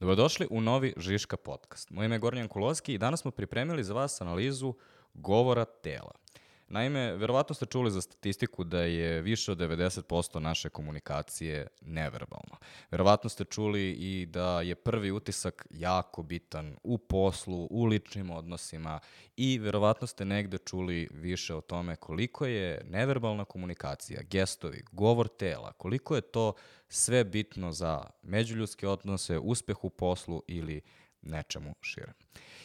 Dobrodošli u novi Žiška podcast. Moje ime je Gornjan Kuloski i danas smo pripremili za vas analizu govora tela. Naime, verovatno ste čuli za statistiku da je više od 90% naše komunikacije neverbalno. Verovatno ste čuli i da je prvi utisak jako bitan u poslu, u ličnim odnosima i verovatno ste negde čuli više o tome koliko je neverbalna komunikacija, gestovi, govor tela, koliko je to sve bitno za međuljudske odnose, uspeh u poslu ili nečemu širem.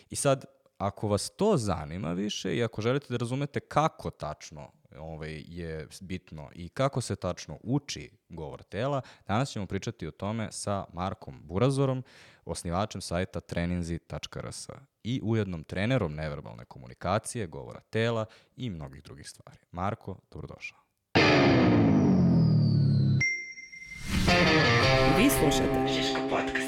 I sad, ako vas to zanima više i ako želite da razumete kako tačno ovaj, je bitno i kako se tačno uči govor tela, danas ćemo pričati o tome sa Markom Burazorom, osnivačem sajta treninzi.rs i ujednom trenerom neverbalne komunikacije, govora tela i mnogih drugih stvari. Marko, dobrodošao. Vi slušate Žiško podcast.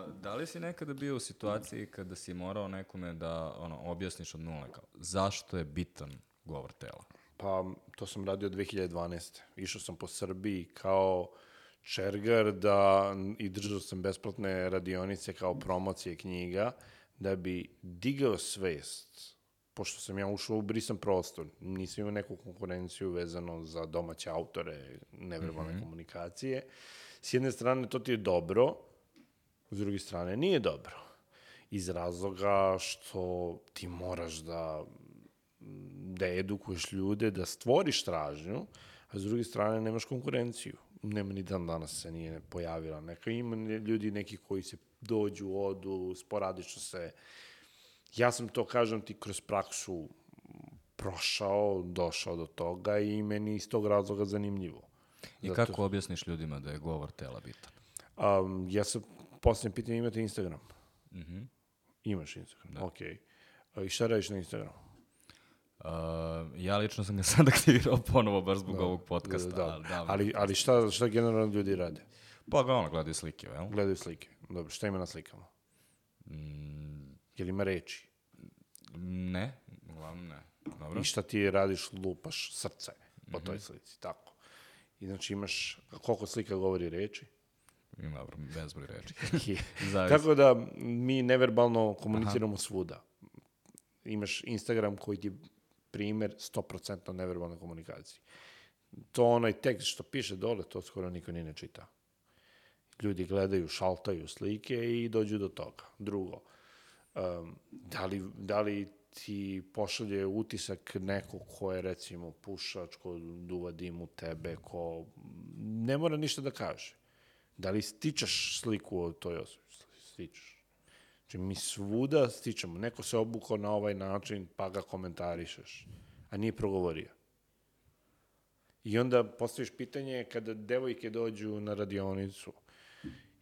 A da li si nekada bio u situaciji kada si morao nekome da ono, objasniš od nule kao, zašto je bitan govor tela? Pa, to sam radio 2012. Išao sam po Srbiji kao čergar da, i držao sam besplatne radionice kao promocije knjiga da bi digao svest pošto sam ja ušao u brisan prostor, nisam imao neku konkurenciju vezano za domaće autore neverbalne mm -hmm. komunikacije. S jedne strane to ti je dobro, s druge strane nije dobro. Iz razloga što ti moraš da da edukuješ ljude, da stvoriš tražnju, a s druge strane nemaš konkurenciju. Nema ni dan danas se nije pojavila neka. Ima ljudi neki koji se dođu, odu, sporadično se... Ja sam to, kažem ti, kroz praksu prošao, došao do toga i meni iz tog razloga zanimljivo. I Zato... kako objasniš ljudima da je govor tela bitan? Um, ja sam Posljednje pitanje, imate Instagram? Mm -hmm. Imaš Instagram, da. ok. I šta radiš na Instagramu? Uh, ja lično sam ga sad aktivirao ponovo baš zbog da, ovog podcasta. Da, ali, da, ali, ali šta, šta generalno ljudi rade? Pa ga ono, gledaju slike, jel? Gledaju slike. Dobro, šta ima na slikama? Mm. Je li ima reči? Ne, uglavnom ne. Dobro. I šta ti radiš, lupaš srce po mm -hmm. toj slici, tako. I znači imaš, koliko slika govori reči? Ima bezbroj reči. Tako da mi neverbalno komuniciramo Aha. svuda. Imaš Instagram koji ti primer 100% neverbalne komunikacije. To onaj tekst što piše dole, to skoro niko ni ne čita. Ljudi gledaju, šaltaju slike i dođu do toga. Drugo, um, da, li, da li ti pošalje utisak neko ko je recimo pušač, ko duva dim u tebe, ko ne mora ništa da kaže. Da li stičeš sliku o toj osobi? Stičeš. Znači, mi svuda stičemo. Neko se obukao na ovaj način, pa ga komentarišeš, a nije progovorio. I onda postaviš pitanje kada devojke dođu na radionicu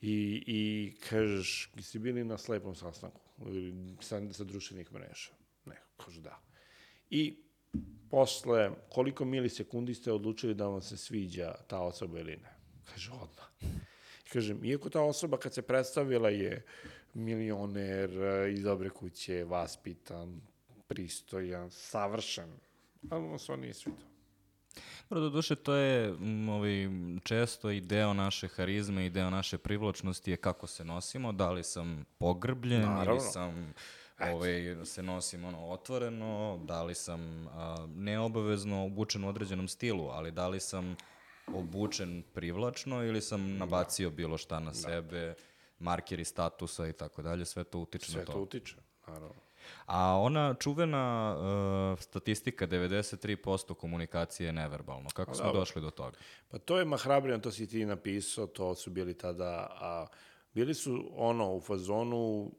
i, i kažeš, jeste bili na slepom sastanku sa, sa društvenih mreža? Ne, kaže da. I posle koliko milisekundi ste odlučili da vam se sviđa ta osoba ili ne? Kaže, odmah. Kažem, iako ta osoba kad se predstavila je milioner, e, iz dobre kuće, vaspitan, pristojan, savršen, ali on se nije sviđa. Dobro, do duše, to je ovaj, često i deo naše harizme i deo naše privlačnosti je kako se nosimo, da li sam pogrbljen Naravno. ili sam ovaj, se nosim ono, otvoreno, da li sam a, neobavezno obučen u određenom stilu, ali da li sam obučen privlačno ili sam nabacio bilo šta na da. sebe, markeri statusa i tako dalje, sve to utiče sve na to. Sve to utiče, naravno. A ona čuvena uh, statistika 93% komunikacije je neverbalno. Kako smo Dobro. došli do toga? Pa to je mahrabrino, to si ti napisao, to su bili tada, a bili su ono u fazonu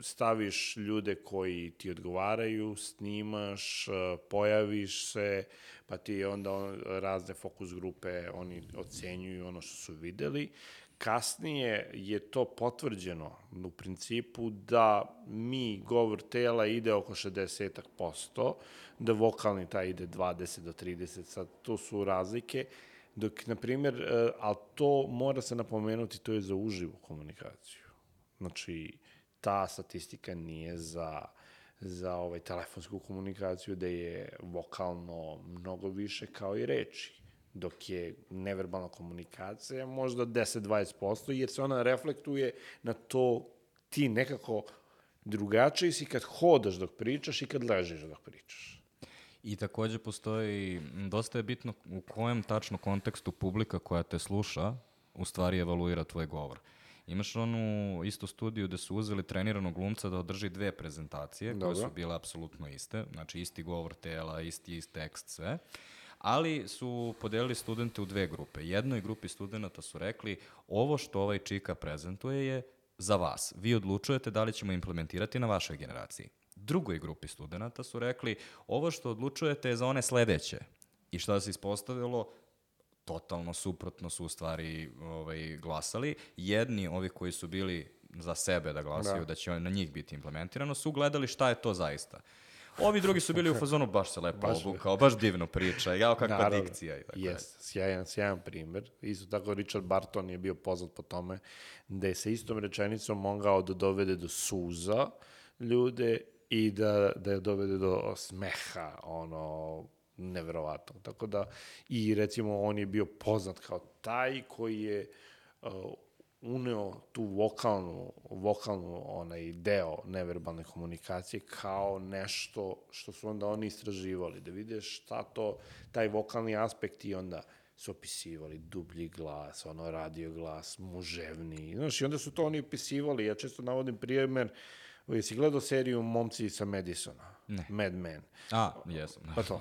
staviš ljude koji ti odgovaraju, snimaš, pojaviš se, pa ti onda on, razne fokus grupe oni ocenjuju ono što su videli. Kasnije je to potvrđeno u principu da mi govor tela ide oko 60%, da vokalni taj ide 20 do 30, sad to su razlike, dok, na primjer, e, ali to mora se napomenuti, to je za uživu komunikaciju. Znači, ta statistika nije za za ovaj telefonsku komunikaciju da je vokalno mnogo više kao i reči. dok je neverbalna komunikacija možda 10-20%, jer se ona reflektuje na to ti nekako drugačiji si kad hodaš dok pričaš i kad ležiš dok pričaš. I takođe postoji, dosta je bitno u kojem tačno kontekstu publika koja te sluša u stvari evaluira tvoj govor. Imaš onu istu studiju gde su uzeli treniranog glumca da održi dve prezentacije koje Dobro. su bile apsolutno iste, znači isti govor tela, isti, isti tekst, sve. Ali su podelili studente u dve grupe. Jednoj grupi studenta su rekli ovo što ovaj čika prezentuje je za vas. Vi odlučujete da li ćemo implementirati na vašoj generaciji. Drugoj grupi studenta su rekli ovo što odlučujete je za one sledeće. I šta se ispostavilo? totalno suprotno su u stvari ovaj, glasali. Jedni, ovi koji su bili za sebe da glasaju, da, Da. će na njih biti implementirano, su gledali šta je to zaista. Ovi drugi su bili u fazonu, baš se lepo Baš- obukao, baš divno priča, jao kakva Naravno. dikcija. I tako Yes, sjajan, sjajan primer. Isto tako Richard Barton je bio poznat po tome da je sa istom rečenicom mogao da dovede do suza ljude i da, da je dovede do smeha, ono, neverovatno. Tako da, i recimo on je bio poznat kao taj koji je uh, uneo tu vokalnu, vokalnu onaj deo neverbalne komunikacije kao nešto što su onda oni istraživali, da vide šta to, taj vokalni aspekt i onda su opisivali dublji glas, ono radio glas, muževni, znaš, i onda su to oni opisivali, ja često navodim prijemer, jesi gledao seriju Momci sa Madisona? Ne. Mad Men. A, jesam. Pa to.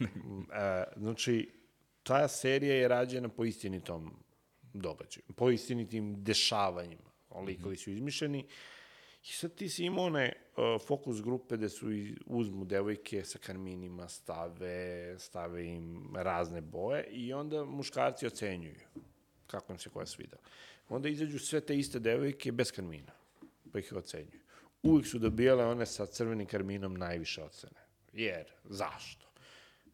e, znači, ta serija je rađena po istinitom događaju, po istinitim dešavanjima. Likovi su izmišljeni. I sad ti si imao one uh, fokus grupe gde su i, uzmu devojke sa karminima, stave, stave im razne boje i onda muškarci ocenjuju kako im se koja svida. Onda izađu sve te iste devojke bez karmina, pa ih ocenjuju. Uvijek su dobijale one sa crvenim karminom najviše ocene. Jer, zašto?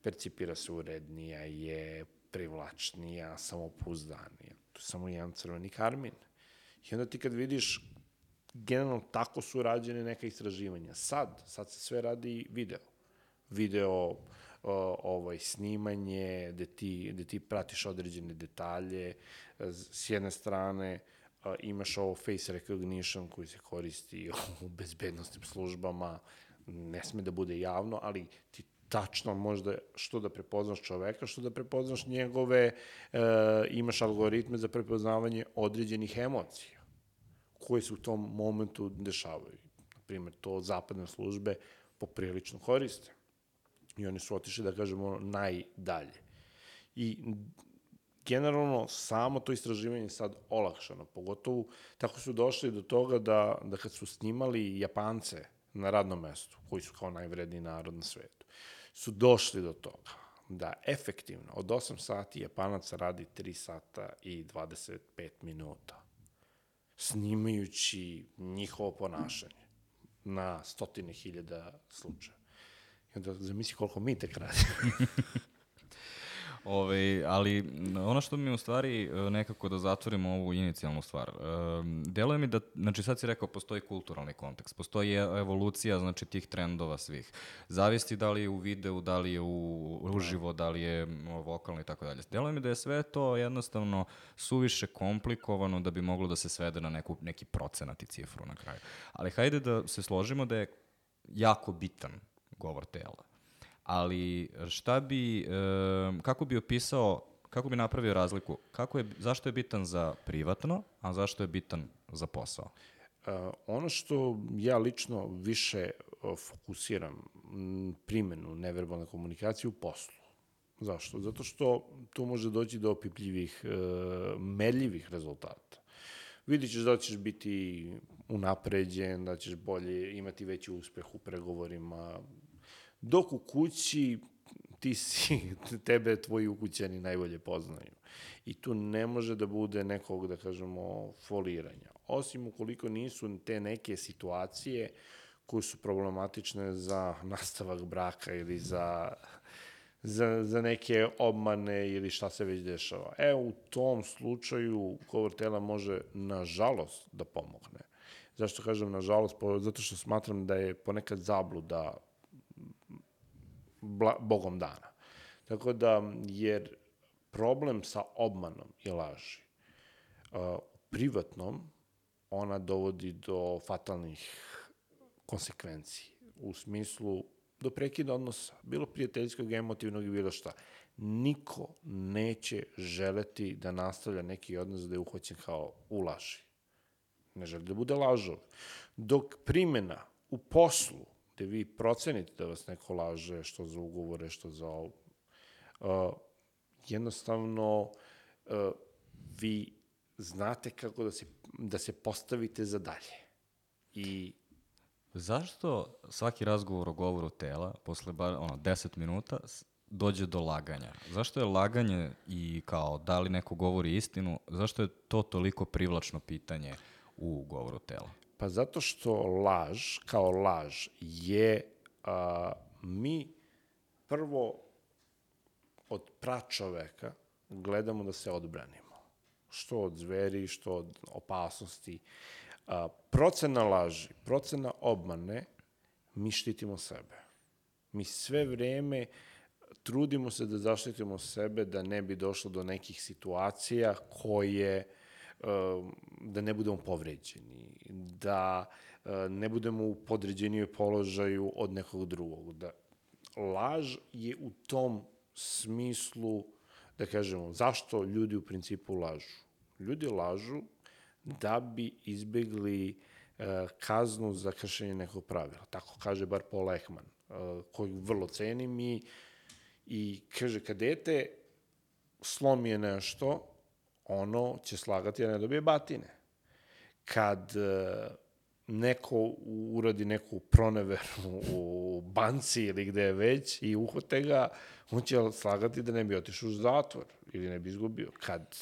Percipira se urednija, je privlačnija, samopouzdanija. To je samo jedan crveni karmin. I onda ti kad vidiš, generalno tako su rađene neka istraživanja. Sad, sad se sve radi video. Video, ovaj, snimanje, gde ti, gde ti pratiš određene detalje. S jedne strane, a, imaš ovo face recognition koji se koristi u bezbednostnim službama, ne sme da bude javno, ali ti tačno možda što da prepoznaš čoveka, što da prepoznaš njegove, e, imaš algoritme za prepoznavanje određenih emocija koje se u tom momentu dešavaju. Naprimer, to zapadne službe poprilično koriste. I oni su otišli, da kažemo, najdalje. I generalno samo to istraživanje je sad olakšano, pogotovo tako su došli do toga da, da kad su snimali Japance na radnom mestu, koji su kao najvredniji narod na svetu, su došli do toga da efektivno od 8 sati Japanac radi 3 sata i 25 minuta snimajući njihovo ponašanje na stotine hiljada slučaja. I onda zamisli koliko mi tek radimo. Ove, ali m, ono što mi u stvari e, nekako da zatvorimo ovu inicijalnu stvar. Um, deluje mi da, znači sad si rekao, postoji kulturalni kontekst, postoji e- evolucija znači tih trendova svih. Zavisi da li je u videu, da li je u uživo, da li je m, vokalno i tako dalje. Deluje mi da je sve to jednostavno suviše komplikovano da bi moglo da se svede na neku, neki procenat i cifru na kraju. Ali hajde da se složimo da je jako bitan govor tela ali šta bi, e, kako bi opisao, kako bi napravio razliku, kako je, zašto je bitan za privatno, a zašto je bitan za posao? Uh, ono što ja lično više uh, fokusiram primenu neverbalne komunikacije u poslu. Zašto? Zato što tu može doći do opipljivih, uh, merljivih rezultata. Vidit ćeš da ćeš biti unapređen, da ćeš bolje imati veći uspeh u pregovorima, dok u kući ti si, tebe tvoji ukućani najbolje poznaju. I tu ne može da bude nekog, da kažemo, foliranja. Osim ukoliko nisu te neke situacije koje su problematične za nastavak braka ili za, za, za neke obmane ili šta se već dešava. E, u tom slučaju govor tela može, nažalost, da pomogne. Zašto kažem nažalost? Zato što smatram da je ponekad zabluda bla, bogom dana. Tako da, jer problem sa obmanom i laži. U privatnom ona dovodi do fatalnih konsekvenci. U smislu do prekida odnosa, bilo prijateljskog, emotivnog i bilo šta. Niko neće želeti da nastavlja neki odnos da je uhvaćen kao u laži. Ne želi da bude lažov. Dok primjena u poslu, gde vi procenite da vas neko laže, što za ugovore, što za ovo, uh, jednostavno uh, vi znate kako da se, da se postavite za dalje. I Zašto svaki razgovor o govoru tela, posle bar ono, 10 minuta, dođe do laganja? Zašto je laganje i kao da li neko govori istinu, zašto je to toliko privlačno pitanje u govoru tela? Pa zato što laž, kao laž, je a, mi prvo od pračoveka gledamo da se odbranimo. Što od zveri, što od opasnosti. A, procena laži, procena obmane, mi štitimo sebe. Mi sve vreme trudimo se da zaštitimo sebe da ne bi došlo do nekih situacija koje da ne budemo povređeni, da uh, ne budemo u podređeniju položaju od nekog drugog. Da laž je u tom smislu, da kažemo, zašto ljudi u principu lažu? Ljudi lažu da bi izbegli uh, kaznu za kršenje nekog pravila. Tako kaže bar Paul Ekman, uh, kojeg vrlo cenim i, i kaže, kad dete slomi je nešto, ono će slagati, a ne dobije batine. Kad e, neko uradi neku proneveru u banci ili gde je već i uhvate ga, on će slagati da ne bi otišao u zatvor ili ne bi izgubio. Kad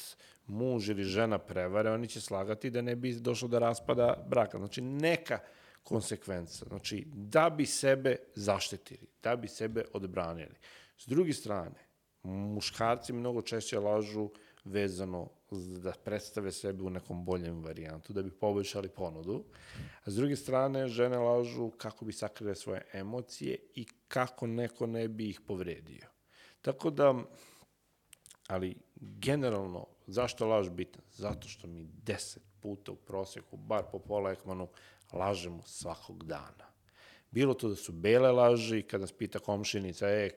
muž ili žena prevare, oni će slagati da ne bi došlo do raspada braka. Znači, neka konsekvenca. Znači, da bi sebe zaštitili, da bi sebe odbranili. S druge strane, muškarci mnogo češće lažu vezano da predstave sebe u nekom boljem varijantu, da bi poboljšali ponudu. A s druge strane, žene lažu kako bi sakrile svoje emocije i kako neko ne bi ih povredio. Tako da, ali generalno, zašto laž bitna? Zato što mi deset puta u prosjeku, bar po pola ekmanu, lažemo svakog dana. Bilo to da su bele laži, kada nas pita komšinica, e,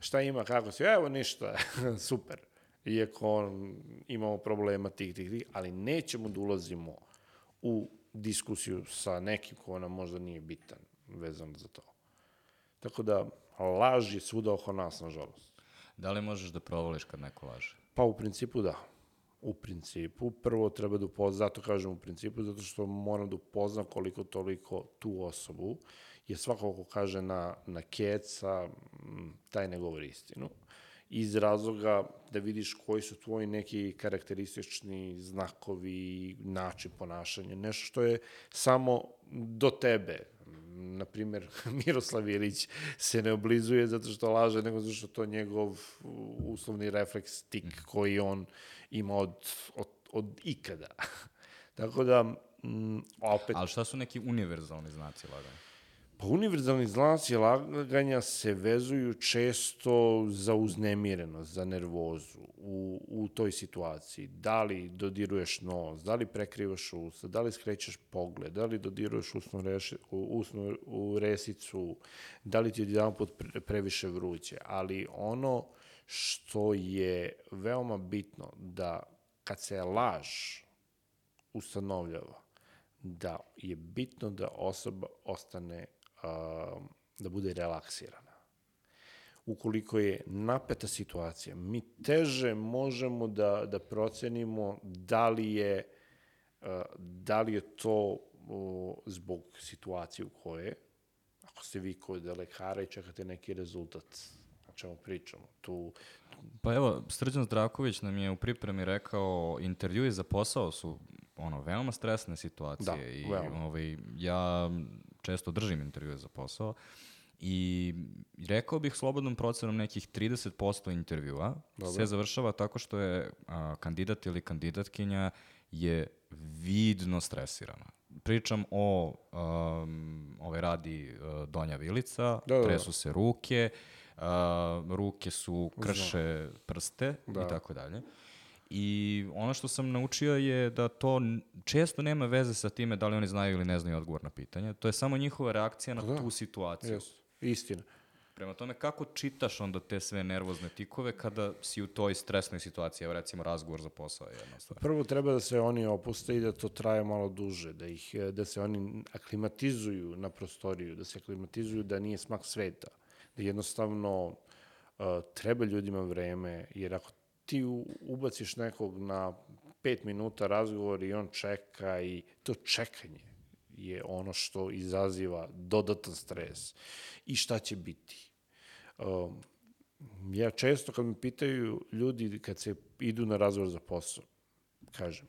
šta ima, kako si, evo ništa, super. Iako on, imamo problema tih, tih, tih, ali nećemo da ulazimo u diskusiju sa nekim ko nam možda nije bitan vezano za to. Tako da, laž je svuda oko nas, nažalost. Da li možeš da provališ kad neko laže? Pa u principu da. U principu, prvo treba da upoznam, zato kažem u principu, zato što moram da upoznam koliko toliko tu osobu, jer svako ko kaže na, na keca, taj ne govori istinu. Iz razloga da vidiš koji su tvoji neki karakteristični znakovi, način ponašanja, nešto što je samo do tebe. Na primjer, Miroslav Ilić se ne oblizuje zato što laže, nego zato što to njegov uslovni refleks tik koji on ima od, od, od ikada. Tako da, mm, opet, Ali šta su neki univerzalni znaci laganja? Pa univerzalni znaci laganja se vezuju često za uznemirenost, za nervozu u, u toj situaciji. Da li dodiruješ nos, da li prekrivaš usta, da li skrećeš pogled, da li dodiruješ usnu, reši, usnu u resicu, da li ti je jedan put pre, previše vruće. Ali ono što je veoma bitno da kad se laž ustanovljava, da je bitno da osoba ostane, um, da bude relaksirana. Ukoliko je napeta situacija, mi teže možemo da, da procenimo da li je, uh, da li je to zbog situacije u kojoj ako ste vi kod lekara i čekate neki rezultat, o čemu pričamo, tu Pa evo, Srđan Zdravković nam je u pripremi rekao, intervjui za posao su ono, veoma stresne situacije Da, i veoma. ovaj, ja često držim intervjue za posao i rekao bih slobodnom procenom nekih 30% intervjua se završava tako što je a, kandidat ili kandidatkinja je vidno stresirana. Pričam o, um, ovaj radi uh, Donja Vilica, Da, da, da. tresu se ruke, a, ruke su krše prste Da. i tako dalje. I ono što sam naučio je da to često nema veze sa time da li oni znaju ili ne znaju odgovor na pitanje. To je samo njihova reakcija na Pa da. tu situaciju. Yes. Istina. Prema tome, kako čitaš onda te sve nervozne tikove kada si u toj stresnoj situaciji? Evo recimo razgovor za posao je jedna stvar. Prvo treba da se oni opuste i da to traje malo duže, da ih da se oni aklimatizuju na prostoriju, da se aklimatizuju da nije smak sveta, da jednostavno uh, treba ljudima vreme, jer ako ti ubaciš nekog na pet minuta razgovor i on čeka i to čekanje je ono što izaziva dodatan stres i šta će biti. Um, ja često kad me pitaju ljudi kad se idu na razgovor za posao, kažem,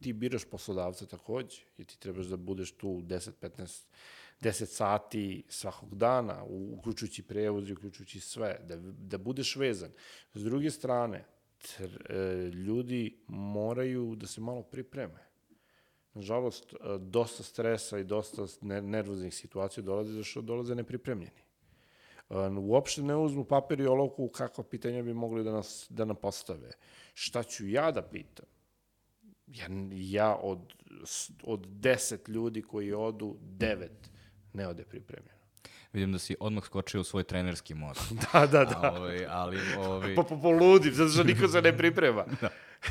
ti biraš poslodavca takođe, jer ti trebaš da budeš tu 10, 15, 10 sati svakog dana, uključujući prevoz i uključujući sve, da, da budeš vezan. S druge strane, tr, e, ljudi moraju da se malo pripreme. Nažalost, e, dosta stresa i dosta ne- nervoznih situacija dolaze zašto dolaze nepripremljeni. E, Uopšte ne uzmu papir i olovku kakva pitanja bi mogli da, nas, da nam postave. Šta ću ja da pitam? Ja, ja od, od deset ljudi koji odu, devet ne ode pripremljeno. Vidim da si odmah skočio u svoj trenerski mod. Da, da, da. A, ovaj, ali, ovaj, Pa, pa poludim, zato što niko se ne priprema.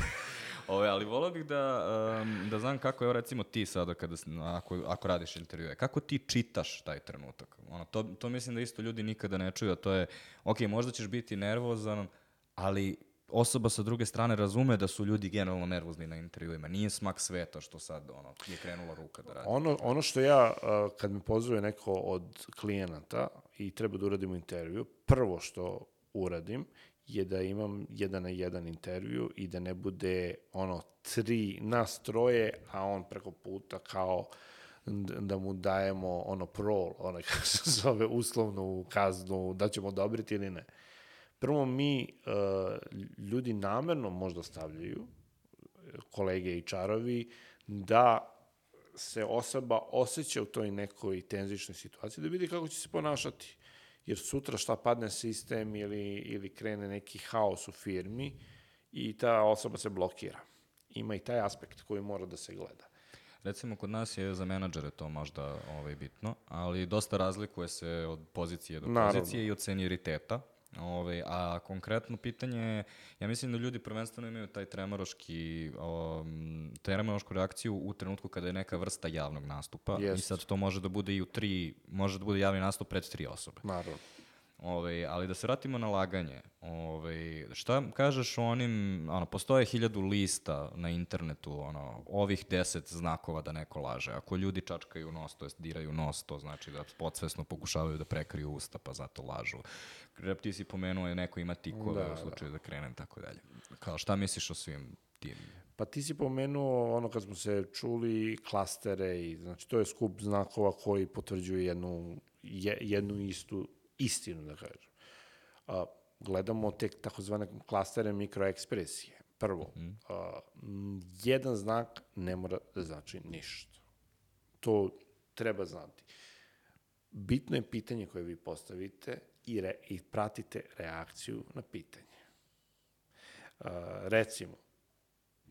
ovaj, ali volao bih da, um, da znam kako je, recimo ti sada, kada, ako, ako radiš intervjue, kako ti čitaš taj trenutak? Ono, to, to mislim da isto ljudi nikada ne čuju, a to je, ok, možda ćeš biti nervozan, ali osoba sa druge strane razume da su ljudi generalno nervozni na intervjuima. Nije smak sveta što sad ono, je krenula ruka da radi. Ono, ono što ja, kad me pozove neko od klijenata i treba da uradimo intervju, prvo što uradim je da imam jedan na jedan intervju i da ne bude ono tri nas troje, a on preko puta kao da mu dajemo ono prol, onaj kako se zove uslovnu kaznu, da ćemo odobriti ili ne. Prvo mi, uh, ljudi namerno možda stavljaju, kolege i čarovi, da se osoba osjeća u toj nekoj tenzičnoj situaciji, da vidi kako će se ponašati. Jer sutra šta padne sistem ili, ili krene neki haos u firmi i ta osoba se blokira. Ima i taj aspekt koji mora da se gleda. Recimo, kod nas je za menadžere to možda ovaj, bitno, ali dosta razlikuje se od pozicije do Naravno. pozicije i od senioriteta. Ovaj, a konkretno pitanje je, ja mislim da ljudi prvenstveno imaju taj tremoroški, um, tremorošku reakciju u trenutku kada je neka vrsta javnog nastupa i Jest. sad to može da bude i u tri, može da bude javni nastup pred tri osobe. Naravno. Ovaj, ali da se vratimo na laganje. Ovaj, šta kažeš o onim, ono, postoje hiljadu lista na internetu, ono, ovih deset znakova da neko laže. Ako ljudi čačkaju nos, to jest diraju nos, to znači da podsvesno pokušavaju da prekriju usta, pa zato lažu. Rep, ti si pomenuo je neko ima tikove Da, u slučaju da, krenem, tako dalje. Kao, šta misliš o svim tim? Pa ti si pomenuo ono kad smo se čuli klastere i znači to je skup znakova koji potvrđuje jednu, je, jednu istu istinu da kažem. A, gledamo te takozvane klastere mikroekspresije. Prvo, a, m, jedan znak ne mora da znači ništa. To treba znati. Bitno je pitanje koje vi postavite i, re, i pratite reakciju na pitanje. A, recimo,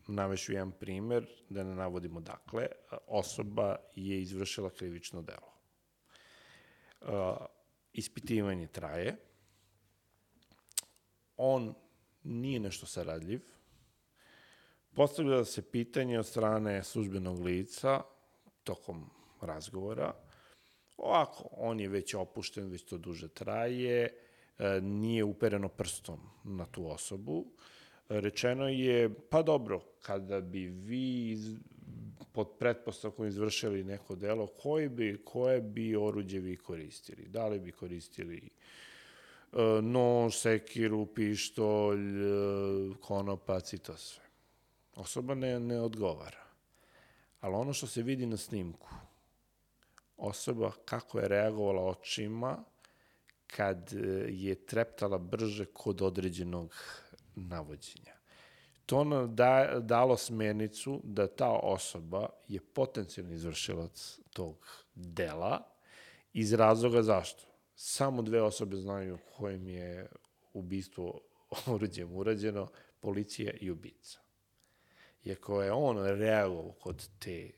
navešu jedan primer, da ne navodimo dakle, a, osoba je izvršila krivično delo. A, ispitivanje traje, on nije nešto saradljiv, postavlja se pitanje od strane službenog lica tokom razgovora, ovako, on je već opušten, već to duže traje, e, nije upereno prstom na tu osobu, rečeno je, pa dobro, kada bi vi pod pretpostavkom izvršili neko delo, koji bi, koje bi oruđe vi koristili? Da li bi koristili e, nož, sekiru, pištolj, e, konopac i to sve? Osoba ne, ne odgovara. Ali ono što se vidi na snimku, osoba kako je reagovala očima kad e, je treptala brže kod određenog navođenja. To nam da, dalo smernicu da ta osoba je potencijalni izvršilac tog dela iz razloga zašto? samo dve osobe znaju kojem je ubistvo oruđem urađeno, policija i ubica. I ako je on reagovao kod te,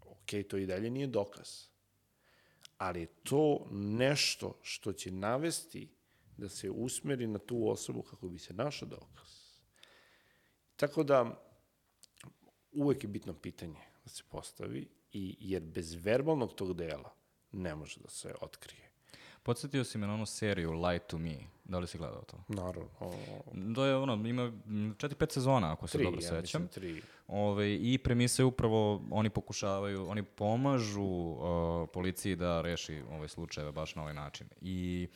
ok, to i dalje nije dokaz. Ali je to nešto što će navesti da se usmeri na tu osobu kako bi se našao dokaz. Tako da, uvek je bitno pitanje da se postavi, i, jer bez verbalnog tog dela ne može da se otkrije. Podsjetio si me na onu seriju Lie to Me. Da li si gledao to? Naravno. O, To je ono, ima 4-5 sezona, ako se tri, dobro ja sećam. mislim, tri. Ove, I premisa je upravo, oni pokušavaju, oni pomažu uh, policiji da reši ove slučajeve baš na ovaj način. I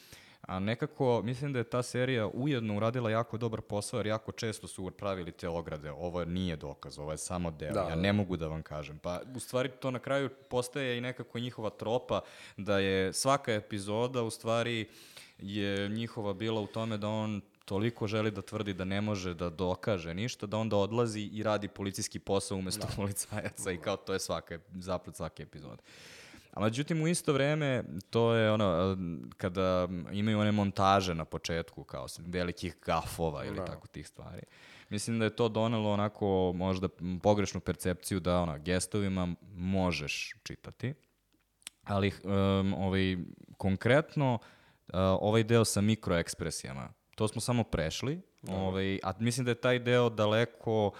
a nekako, mislim da je ta serija ujedno uradila jako dobar posao, jer jako često su pravili te ograde. Ovo nije dokaz, ovo je samo deo. Da, ja da. ne mogu da vam kažem. Pa, u stvari, to na kraju postaje i nekako njihova tropa, da je svaka epizoda, u stvari, je njihova bila u tome da on toliko želi da tvrdi da ne može da dokaže ništa, da onda odlazi i radi policijski posao umesto policajaca i kao to je svaka, zaplet svake epizode. A međutim, u isto vreme, to je ono, eh, kada imaju one montaže na početku, kao velikih gafova ili tako tih stvari. Mislim da je to donelo onako možda pogrešnu percepciju da ono, gestovima možeš čitati, ali um, ovaj, konkretno uh, ovaj deo sa mikroekspresijama, to smo samo prešli, ovaj, a mislim da je taj deo daleko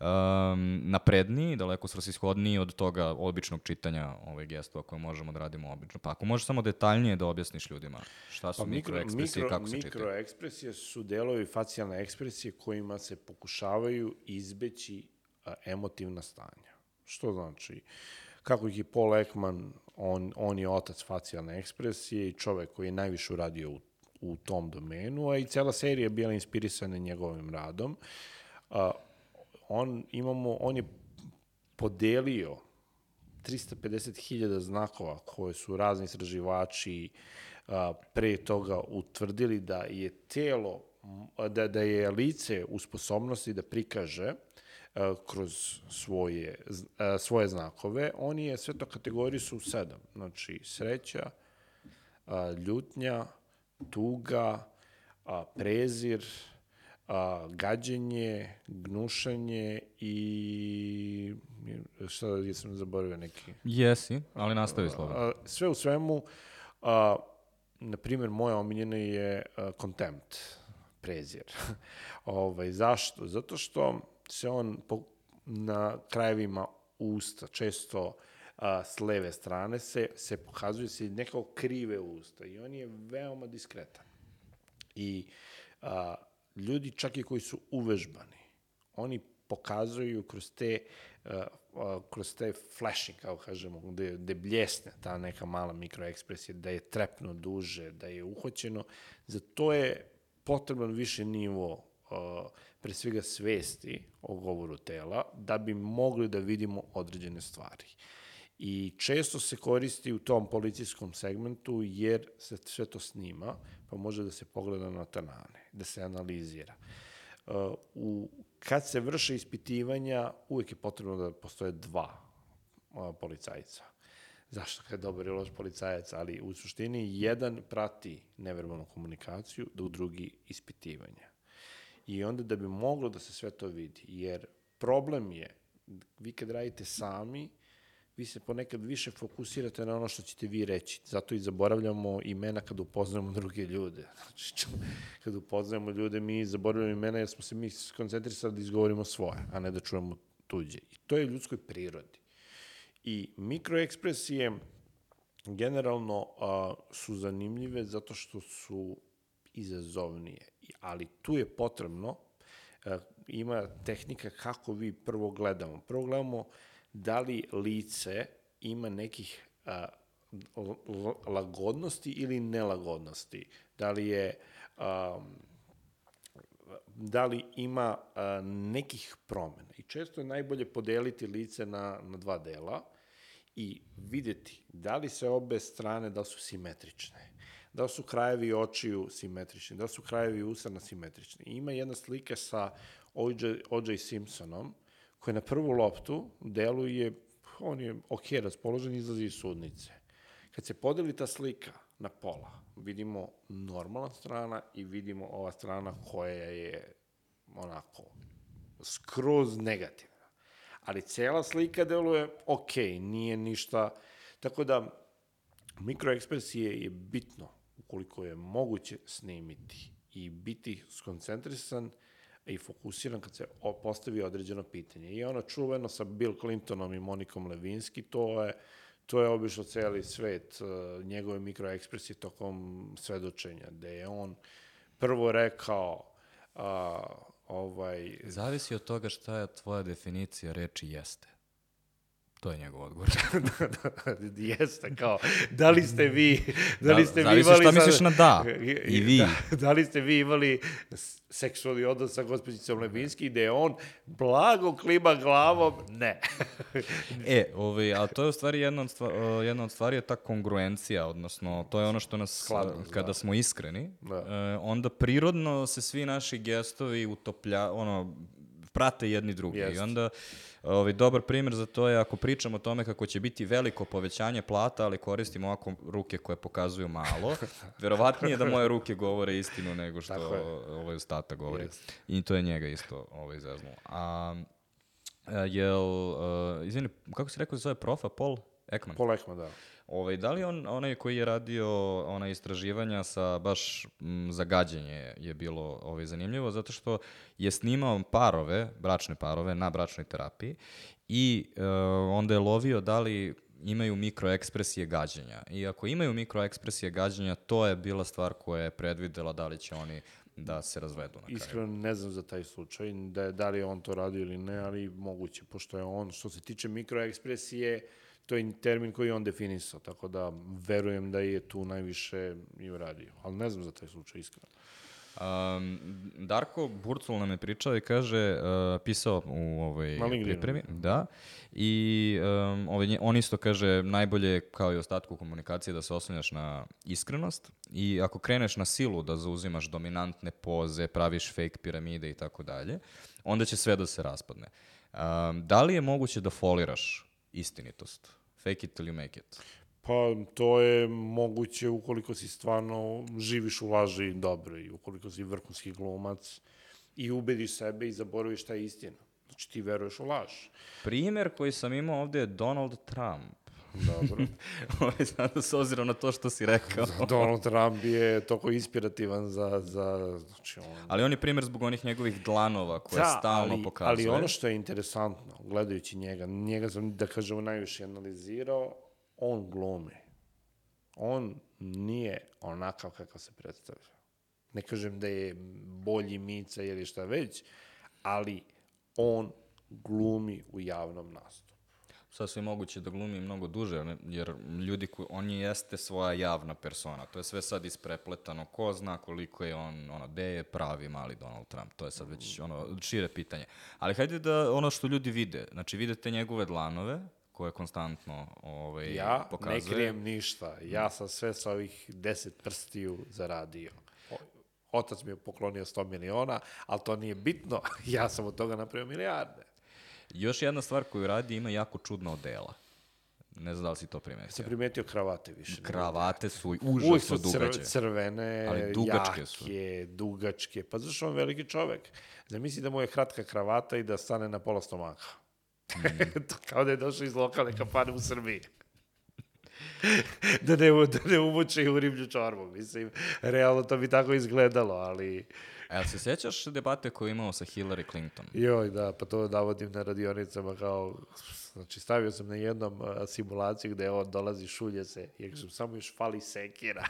um, napredniji, daleko svrsishodniji od toga običnog čitanja ovaj, gestova koje možemo da radimo obično. Pa ako možeš samo detaljnije da objasniš ljudima šta su Pa mikro, mikroekspresije i mikro, kako se čitaju. mikroekspresije su delovi facijalne ekspresije kojima se pokušavaju izbeći a, emotivna stanja. Što znači? Kako ih je Paul Ekman, on, on je otac facijalne ekspresije i čovek koji je najviše uradio u, u tom domenu, a i cela serija je bila inspirisana njegovim radom. A, on, imamo, on je podelio 350.000 znakova koje su razni istraživači a, pre toga utvrdili da je telo, da, da je lice u sposobnosti da prikaže kroz svoje, svoje znakove, oni je sve to kategoriju su sedam. Znači, sreća, ljutnja, tuga, a, prezir, a, gađenje, gnušanje i šta jesam zaboravio neki. Jesi, ali nastavi slobodno. Sve u svemu, a, na primjer, moja omiljena je a, contempt, prezir. ovaj, zašto? Zato što se on po, na krajevima usta često a, s leve strane se, se pokazuje se nekao krive usta i on je veoma diskretan. I a, ljudi čak i koji su uvežbani, oni pokazuju kroz te, a, a, kroz te flashing, kao kažemo, gde, gde bljesne ta neka mala mikroekspresija, da je trepno duže, da je uhoćeno. Za to je potreban više nivo pre svega svesti o govoru tela, da bi mogli da vidimo određene stvari. I često se koristi u tom policijskom segmentu jer se sve to snima, pa može da se pogleda na tanane, da se analizira. Uh, u, kad se vrše ispitivanja, uvek je potrebno da postoje dva uh, policajca. Zašto kad je dobar i loš policajac, ali u suštini jedan prati neverbalnu komunikaciju, dok drugi ispitivanja. I onda da bi moglo da se sve to vidi, jer problem je, vi kad radite sami, vi se ponekad više fokusirate na ono što ćete vi reći. Zato i zaboravljamo imena kad upoznajemo druge ljude. Znači, kad upoznajemo ljude, mi zaboravljamo imena jer smo se mi skoncentrisali da izgovorimo svoje, a ne da čujemo tuđe. I to je ljudskoj prirodi. I mikroekspresije generalno a, su zanimljive zato što su izazovnije. Ali tu je potrebno, a, ima tehnika kako vi prvo gledamo. Prvo gledamo da li lice ima nekih a, lagodnosti ili nelagodnosti. Da li je a, da li ima a, nekih promena. I često je najbolje podeliti lice na, na dva dela i videti da li se obe strane, da su simetrične, da su krajevi očiju simetrični, da su krajevi usana simetrični. I ima jedna slika sa. O.J. Simpsonom, koji na prvu loptu deluje, on je ok raspoložen, izlazi iz sudnice. Kad se podeli ta slika, na pola. Vidimo normalna strana i vidimo ova strana koja je onako skroz negativna. Ali cela slika deluje ok, nije ništa. Tako da mikroekspresije je bitno ukoliko je moguće snimiti i biti skoncentrisan i fokusiran kad se postavi određeno pitanje. I ono čuveno sa Bill Clintonom i Monikom Levinski, to je to je obišlo celi svet, uh, njegove mikroekspresije tokom svedočenja, gde je on prvo rekao a, ovaj, Zavisi od toga šta je tvoja definicija reči jeste. To je njegov odgovor. jeste kao, da li ste vi, da li Da, ste vi zavisi imali... šta sad- misliš na da, i vi. Da, da li ste vi imali seksualni odnos sa gospođicom Levinski, gde je on blago klima glavom, ne. E, ovaj, a to je u stvari jedna od, stva, uh, jedna od stvari je ta kongruencija, odnosno to je ono što nas, Skladnost, uh, kada da. smo iskreni, Da. uh, onda prirodno se svi naši gestovi utoplja, ono, prate jedni drugi. I Jeste. onda ovaj, dobar primjer za to je ako pričamo o tome kako će biti veliko povećanje plata, ali koristimo ovako ruke koje pokazuju malo, verovatnije da moje ruke govore istinu nego što ovaj ostatak govori. Jeste. I to je njega isto ovaj, zeznulo. A, a, jel, uh, izvini, kako si rekao da se zove profa, Paul Ekman? Paul Ekman, da. Ovaj, da li on onaj koji je radio ona istraživanja sa baš m, zagađenje je bilo ovaj, zanimljivo, zato što je snimao parove, bračne parove na bračnoj terapiji i e, onda je lovio da li imaju mikroekspresije gađenja. I ako imaju mikroekspresije gađenja, to je bila stvar koja je predvidela da li će oni da se razvedu na kraju. Iskreno ne znam za taj slučaj, da, da li on to radio ili ne, ali moguće, pošto je on, što se tiče mikroekspresije, to je termin koji je on definisao, tako da verujem da je tu najviše i uradio. Ali ne znam za taj slučaj, iskreno. Um, Darko Burcul nam je pričao i kaže, uh, pisao u ovoj pripremi, da, i um, ovaj, on isto kaže, najbolje je, kao i ostatku komunikacije da se oslanjaš na iskrenost i ako kreneš na silu da zauzimaš dominantne poze, praviš fake piramide i tako dalje, onda će sve da se raspadne. Um, da li je moguće da foliraš istinitost? Fake it till you make it. Pa to je moguće ukoliko si stvarno živiš u laži dobro i ukoliko si vrhunski glumac i ubediš sebe i zaboraviš šta je istina. Znači ti veruješ u laž. Primjer koji sam imao ovde je Donald Trump. Dobro. Ovaj, sada s obzirom na to što si rekao. Donald Trump je toliko inspirativan za, za znači on... Ali on je primjer zbog onih njegovih dlanova koje stalno ali, pokazuje. ali ono što je interesantno, gledajući njega, njega sam, da kažemo, najviše analizirao, on glumi. On nije onakav kakav se predstavlja. Ne kažem da je bolji Mica ili šta već, ali on glumi u javnom nastupu. Sasvim moguće da glumi mnogo duže, jer ljudi koji, on je jeste svoja javna persona. To je sve sad isprepletano. Ko zna koliko je on, ono, gde je pravi mali Donald Trump. To je sad već ono, šire pitanje. Ali hajde da ono što ljudi vide. Znači, vidite njegove dlanove, koje konstantno ovaj, Ja pokazuje. ne krijem ništa. Ja sam sve sa ovih deset prstiju zaradio. Otac mi je poklonio 100 miliona, ali to nije bitno. Ja sam od toga napravio milijarde. Još jedna stvar koju radi, ima jako čudna odela. Ne znam da li si to primetio. Sam primetio kravate više. Kravate su Uvijek užasno su crv, dugače. crvene, Ali dugačke su. jake, dugačke. Pa zašto on veliki čovek? Zamisli da mu je kratka kravata i da stane na pola stomaka. Mm. to kao da je došao iz lokalne kampane u Srbiji. da, ne, da ne uvuče u riblju čorbu. Mislim, realno to bi tako izgledalo, ali... Jel se sjećaš debate koju imao sa Hillary Clinton? Joj, da, pa to navodim na radionicama kao, znači stavio sam na jednom a, simulaciju gde on dolazi, šulje se, jer kažem, samo još fali sekira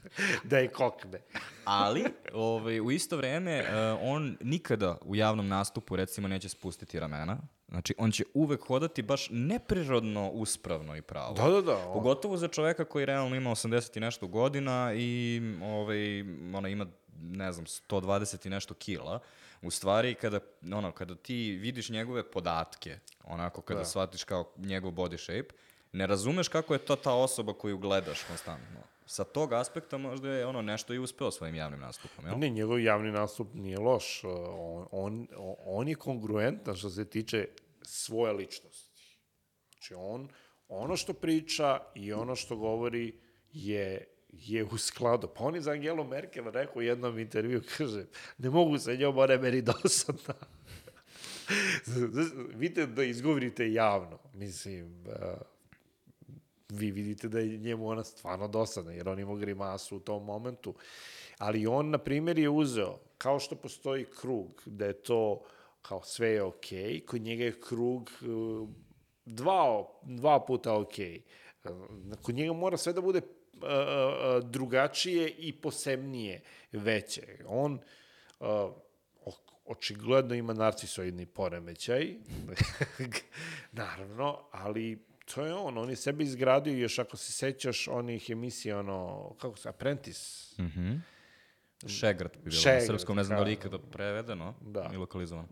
da je kokne. Ali, ovaj, u isto vreme, uh, on nikada u javnom nastupu, recimo, neće spustiti ramena. Znači, on će uvek hodati baš neprirodno uspravno i pravo. Da, da, da. On, Pogotovo za čoveka koji realno ima 80 i nešto godina i ovaj, ona ima, ne znam, 120 i nešto kila. U stvari, kada, ono, kada ti vidiš njegove podatke, onako kada Da. shvatiš kao njegov body shape, ne razumeš kako je to ta osoba koju gledaš konstantno. Sa tog aspekta možda je ono nešto i uspeo svojim javnim nastupom, jel? ne, njegov javni nastup nije loš. On, on, on je kongruentan što se tiče svoje ličnosti. Znači, on, ono što priča i ono što govori je je u skladu. Pa on je za Angelu Merkel rekao u jednom intervju, kaže, ne mogu sa njom, ona je meni dosadna. Vidite da izgovorite javno. Mislim, uh, vi vidite da je njemu ona stvarno dosadna, jer on ima grimasu u tom momentu. Ali on, na primjer, je uzeo, kao što postoji krug, da je to kao sve je okej, okay, kod njega je krug uh, dva, dva puta okej. Okay. Kod njega mora sve da bude drugačije i posebnije veće. On očigledno ima narcisoidni poremećaj, naravno, ali to je on, on je sebi izgradio još ako se sećaš onih emisija, ono, kako se, Apprentice. Mm -hmm. Šegrat bi bilo Šegrat, na srpskom, ne znam da li kao- ikada prevedeno Da. i lokalizovano.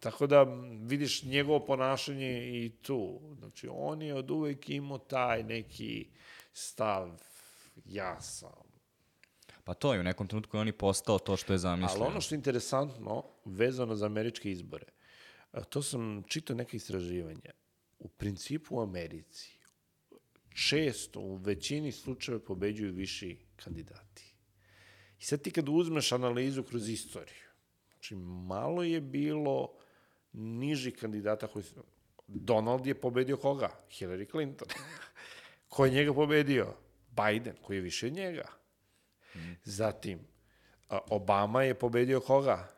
Tako da vidiš njegovo ponašanje i tu. Znači, on je od uvek imao taj neki stav, ja sam. Pa to je, u nekom trenutku je on i postao to što je zamislio. Ali ono što je interesantno, vezano za američke izbore, to sam čitao neke istraživanja. U principu u Americi često, u većini slučajeva pobeđuju viši kandidati. I sad ti kad uzmeš analizu kroz istoriju, znači malo je bilo niži kandidata koji su... Donald je pobedio koga? Hillary Clinton. Ko je njega pobedio? Biden, koji je više od njega. Zatim, a, Obama je pobedio koga?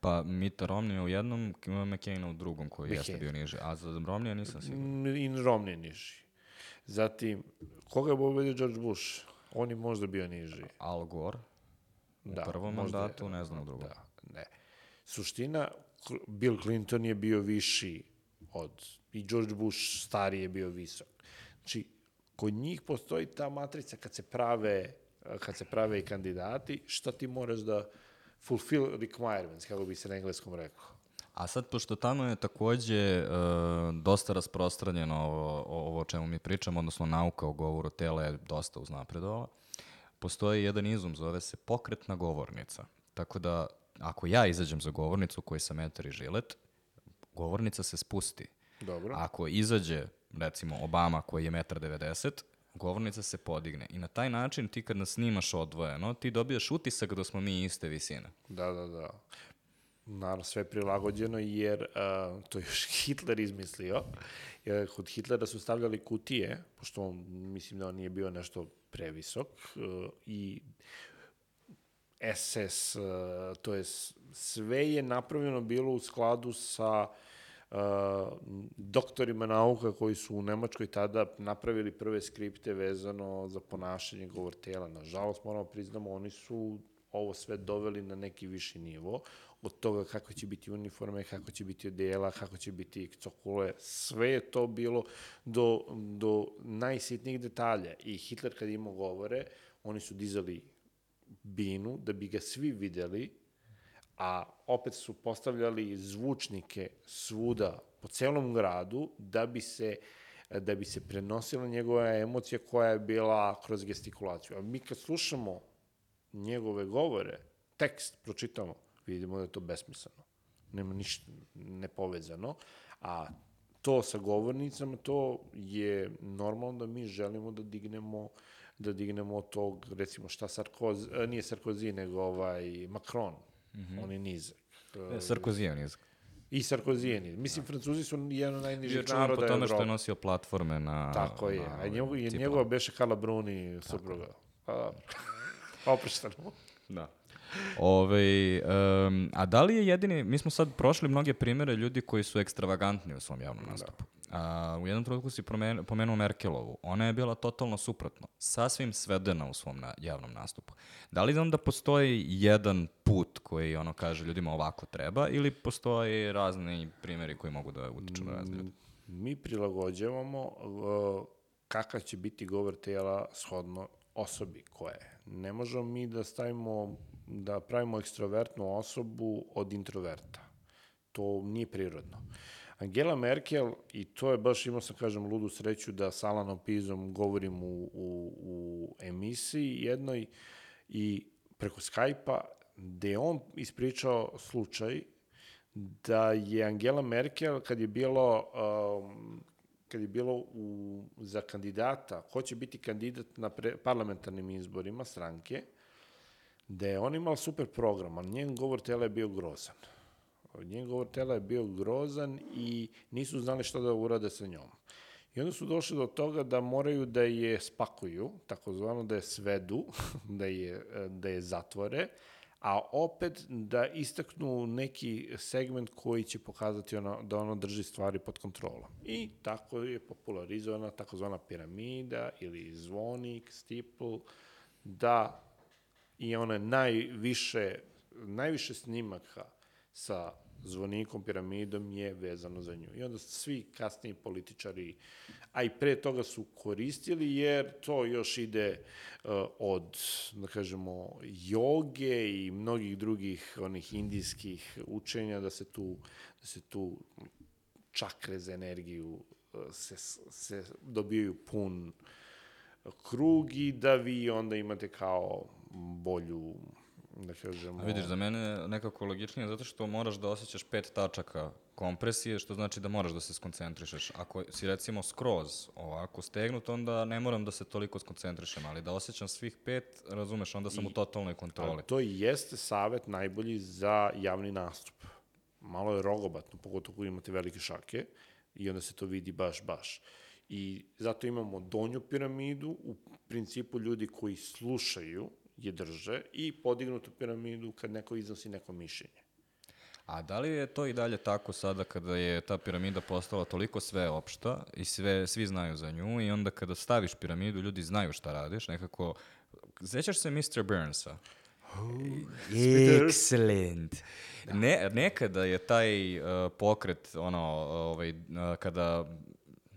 Pa Mitt Romney u jednom, McCain u drugom koji jeste McCain. bio niži. A za Romney nisam siguran. I Romney niži. Zatim, koga je pobedio George Bush? On je možda bio niži. Al Gore u Da, prvom možda je- mandatu, ne znam u drugom. Da, ne. Suština, Bill Clinton je bio viši od, i George Bush stariji je bio visok. Znači, kod njih postoji ta matrica kad se prave, kad se prave i kandidati, šta ti moraš da fulfill requirements, kako bi se na engleskom rekao. A sad, pošto tamo je takođe uh, dosta rasprostranjeno ovo, ovo o čemu mi pričamo, odnosno nauka o govoru tela je dosta uznapredovala, postoji jedan izum, zove se pokretna govornica. Tako da, ako ja izađem za govornicu koji sam metar i žilet, govornica se spusti. Dobro. Ako izađe, recimo, Obama koji je 1,90 govornica se podigne. I na taj način ti kad nas snimaš odvojeno, ti dobijaš utisak da smo mi iste visine. Da, da, da. Naravno, sve prilagođeno jer uh, to je još Hitler izmislio. Jer kod Hitlera su stavljali kutije, pošto on, mislim da on nije bio nešto previsok, uh, i SS, uh, to je sve je napravljeno bilo u skladu sa uh, doktorima nauka koji su u Nemačkoj tada napravili prve skripte vezano za ponašanje govor tela. Nažalost, moramo priznamo, oni su ovo sve doveli na neki viši nivo, od toga kako će biti uniforme, kako će biti odela, kako će biti cokule, sve je to bilo do, do najsitnijih detalja. I Hitler kad imao govore, oni su dizali binu da bi ga svi videli, a opet su postavljali zvučnike svuda po celom gradu da bi se da bi se prenosila njegova emocija koja je bila kroz gestikulaciju. A mi kad slušamo njegove govore, tekst pročitamo, vidimo da je to besmisleno. Nema ništa nepovezano. A to sa govornicama, to je normalno da mi želimo da dignemo da dignemo tog, recimo, šta Sarkozy, nije Sarkozy, nego ovaj Macron, mm -hmm. on je nizak. E, Sarkozy je nizak. I Sarkozy je nizak. Mislim, Francuzi su jedan od najnižih naroda po tome što je Evrope. nosio platforme na... Tako je. na A ovim njegov, njegova beše Carla Bruni, supruga. Pa dobro. Oprošteno. Da. Ove, um, a da li je jedini, mi smo sad prošli mnoge primere ljudi koji su ekstravagantni u svom javnom nastupu. A, u jednom trenutku si promen, pomenuo Merkelovu. Ona je bila totalno suprotno. Sasvim svedena u svom na, javnom nastupu. Da li onda postoji jedan put koji ono kaže ljudima ovako treba ili postoji razni primjeri koji mogu da utiču na razne ljudi? Mi prilagođavamo uh, kakav će biti govor tela shodno osobi koja je. Ne možemo mi da stavimo, da pravimo ekstrovertnu osobu od introverta. To nije prirodno. Angela Merkel, i to je baš, imao sam, kažem, ludu sreću da sa Alanom Pizom govorim u, u, u emisiji jednoj i preko Skype-a, gde je on ispričao slučaj da je Angela Merkel, kad je bilo um, kad je bilo u, za kandidata, ko će biti kandidat na pre, parlamentarnim izborima stranke, da je on imao super program, ali njen govor tela je bio grozan. Njen govor tela je bio grozan i nisu znali šta da urade sa njom. I onda su došli do toga da moraju da je spakuju, takozvano da je svedu, da je, da je zatvore, a opet da istaknu neki segment koji će pokazati ono, da ono drži stvari pod kontrolom. I tako je popularizovana takozvana piramida ili zvonik, stipl, da i one najviše, najviše snimaka sa zvonikom, piramidom je vezano za nju. I onda svi kasniji političari, a i pre toga su koristili, jer to još ide uh, od, da kažemo, joge i mnogih drugih onih indijskih učenja, da se tu, da se tu čakre za energiju uh, se, se dobijaju pun krug i da vi onda imate kao bolju da kažemo... A vidiš, za mene je nekako logičnije zato što moraš da osjećaš pet tačaka kompresije, što znači da moraš da se skoncentrišeš. Ako si recimo skroz ovako stegnut, onda ne moram da se toliko skoncentrišem, ali da osjećam svih pet, razumeš, onda sam I, u totalnoj kontroli. To i jeste savet najbolji za javni nastup. Malo je rogobatno, pogotovo ako imate velike šake i onda se to vidi baš, baš. I zato imamo donju piramidu, u principu ljudi koji slušaju je drže i podignutu piramidu kad neko iznosi neko mišljenje. A da li je to i dalje tako sada kada je ta piramida postala toliko sveopšta i sve, svi znaju za nju i onda kada staviš piramidu ljudi znaju šta radiš, nekako... Sećaš se Mr. Burnsa? Oh, Excellent. Da. Ne, nekada je taj uh, pokret, ono, ovaj, uh, kada,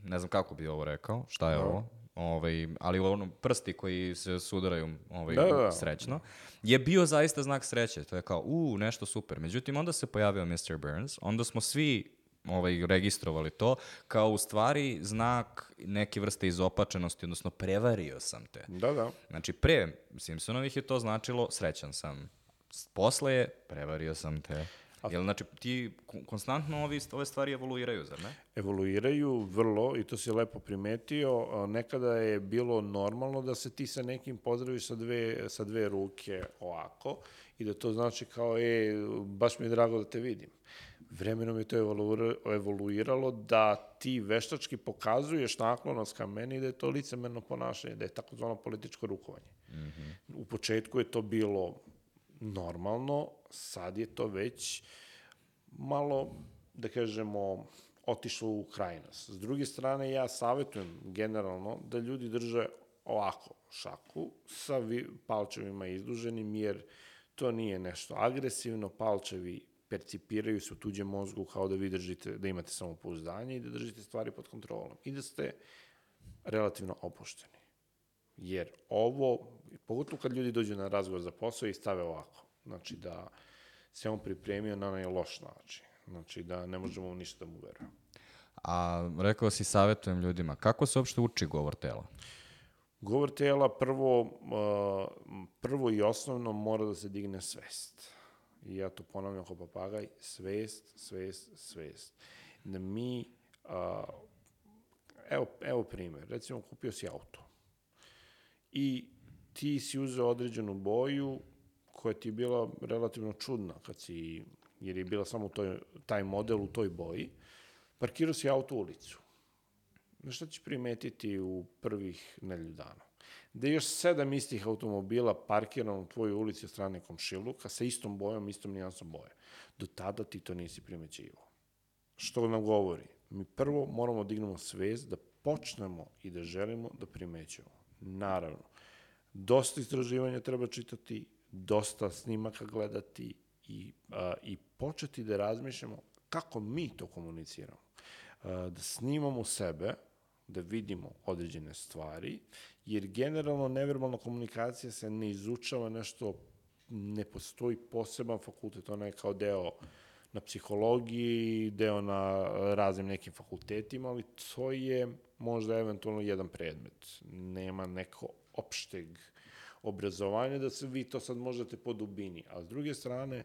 ne znam kako bi ovo rekao, šta je no. ovo? Ovaj, ali ono, prsti koji se sudaraju ovaj, da, da. srećno, je bio zaista znak sreće. To je kao, u, nešto super. Međutim, onda se pojavio Mr. Burns, onda smo svi ovaj, registrovali to kao u stvari znak neke vrste izopačenosti, odnosno prevario sam te. Da, da. Znači, pre Simpsonovih je to značilo srećan sam. Posle je prevario sam te. Jel, znači, ti konstantno ovi, ove stvari evoluiraju, zar ne? Evoluiraju vrlo i to si lepo primetio. Nekada je bilo normalno da se ti sa nekim pozdraviš sa dve, sa dve ruke ovako i da to znači kao, e, baš mi je drago da te vidim. Vremenom je to evoluiralo da ti veštački pokazuješ naklonost ka meni da je to licemerno ponašanje, da je takozvano političko rukovanje. Mm -hmm. U početku je to bilo normalno, sad je to već malo, da kažemo, otišlo u krajnost. S druge strane, ja savjetujem generalno da ljudi drže ovako šaku sa palčevima izduženim, jer to nije nešto agresivno, palčevi percipiraju se u tuđem mozgu kao da vi držite, da imate samopouzdanje i da držite stvari pod kontrolom i da ste relativno opušteni. Jer ovo, pogotovo kad ljudi dođu na razgovor za posao i stave ovako, znači da se on pripremio na onaj loš način, znači da ne možemo ništa da mu verujemo. A rekao si, savjetujem ljudima, kako se uopšte uči govor tela? Govor tela prvo, prvo i osnovno mora da se digne svest. I ja to ponavljam kao papagaj, svest, svest, svest. Da mi, uh, evo, evo primjer, recimo kupio si auto i ti si uzeo određenu boju koja ti je bila relativno čudna kad si, jer je bila samo toj, taj model u toj boji, parkirao si auto u ulicu. Na šta ćeš primetiti u prvih nelju dana? Da je još sedam istih automobila parkirano u tvojoj ulici od strane komšiluka sa istom bojom, istom nijansom boje. Do tada ti to nisi primećivo. Što nam govori? Mi prvo moramo da dignemo svest da počnemo i da želimo da primećujemo. Naravno, dosta istraživanja treba čitati, dosta snimaka gledati i, a, i početi da razmišljamo kako mi to komuniciramo. A, da snimamo sebe, da vidimo određene stvari, jer generalno neverbalna komunikacija se ne izučava nešto, ne postoji poseban fakultet, ona je kao deo na psihologiji, deo na raznim nekim fakultetima, ali to je možda eventualno jedan predmet. Nema neko opšteg obrazovanja, da se vi to sad možete po dubini. A s druge strane,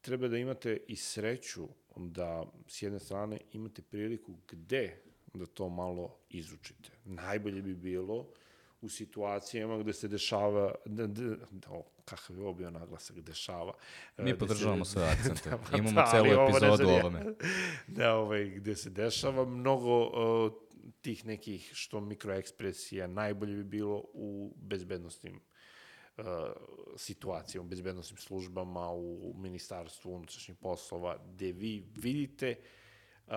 treba da imate i sreću da s jedne strane imate priliku gde da to malo izučite. Najbolje bi bilo u situacijama gde se dešava, da, da, o, kakav je ovo bio naglasak, dešava. Mi e, podržavamo sve akcente. Da, Imamo da, celu epizodu o ovome. da, ovaj, gde se dešava mnogo uh, tih nekih što mikroekspresija najbolje bi bilo u bezbednostnim uh, situacijama, bezbednostnim službama, u ministarstvu unutrašnjih poslova, gde vi vidite uh,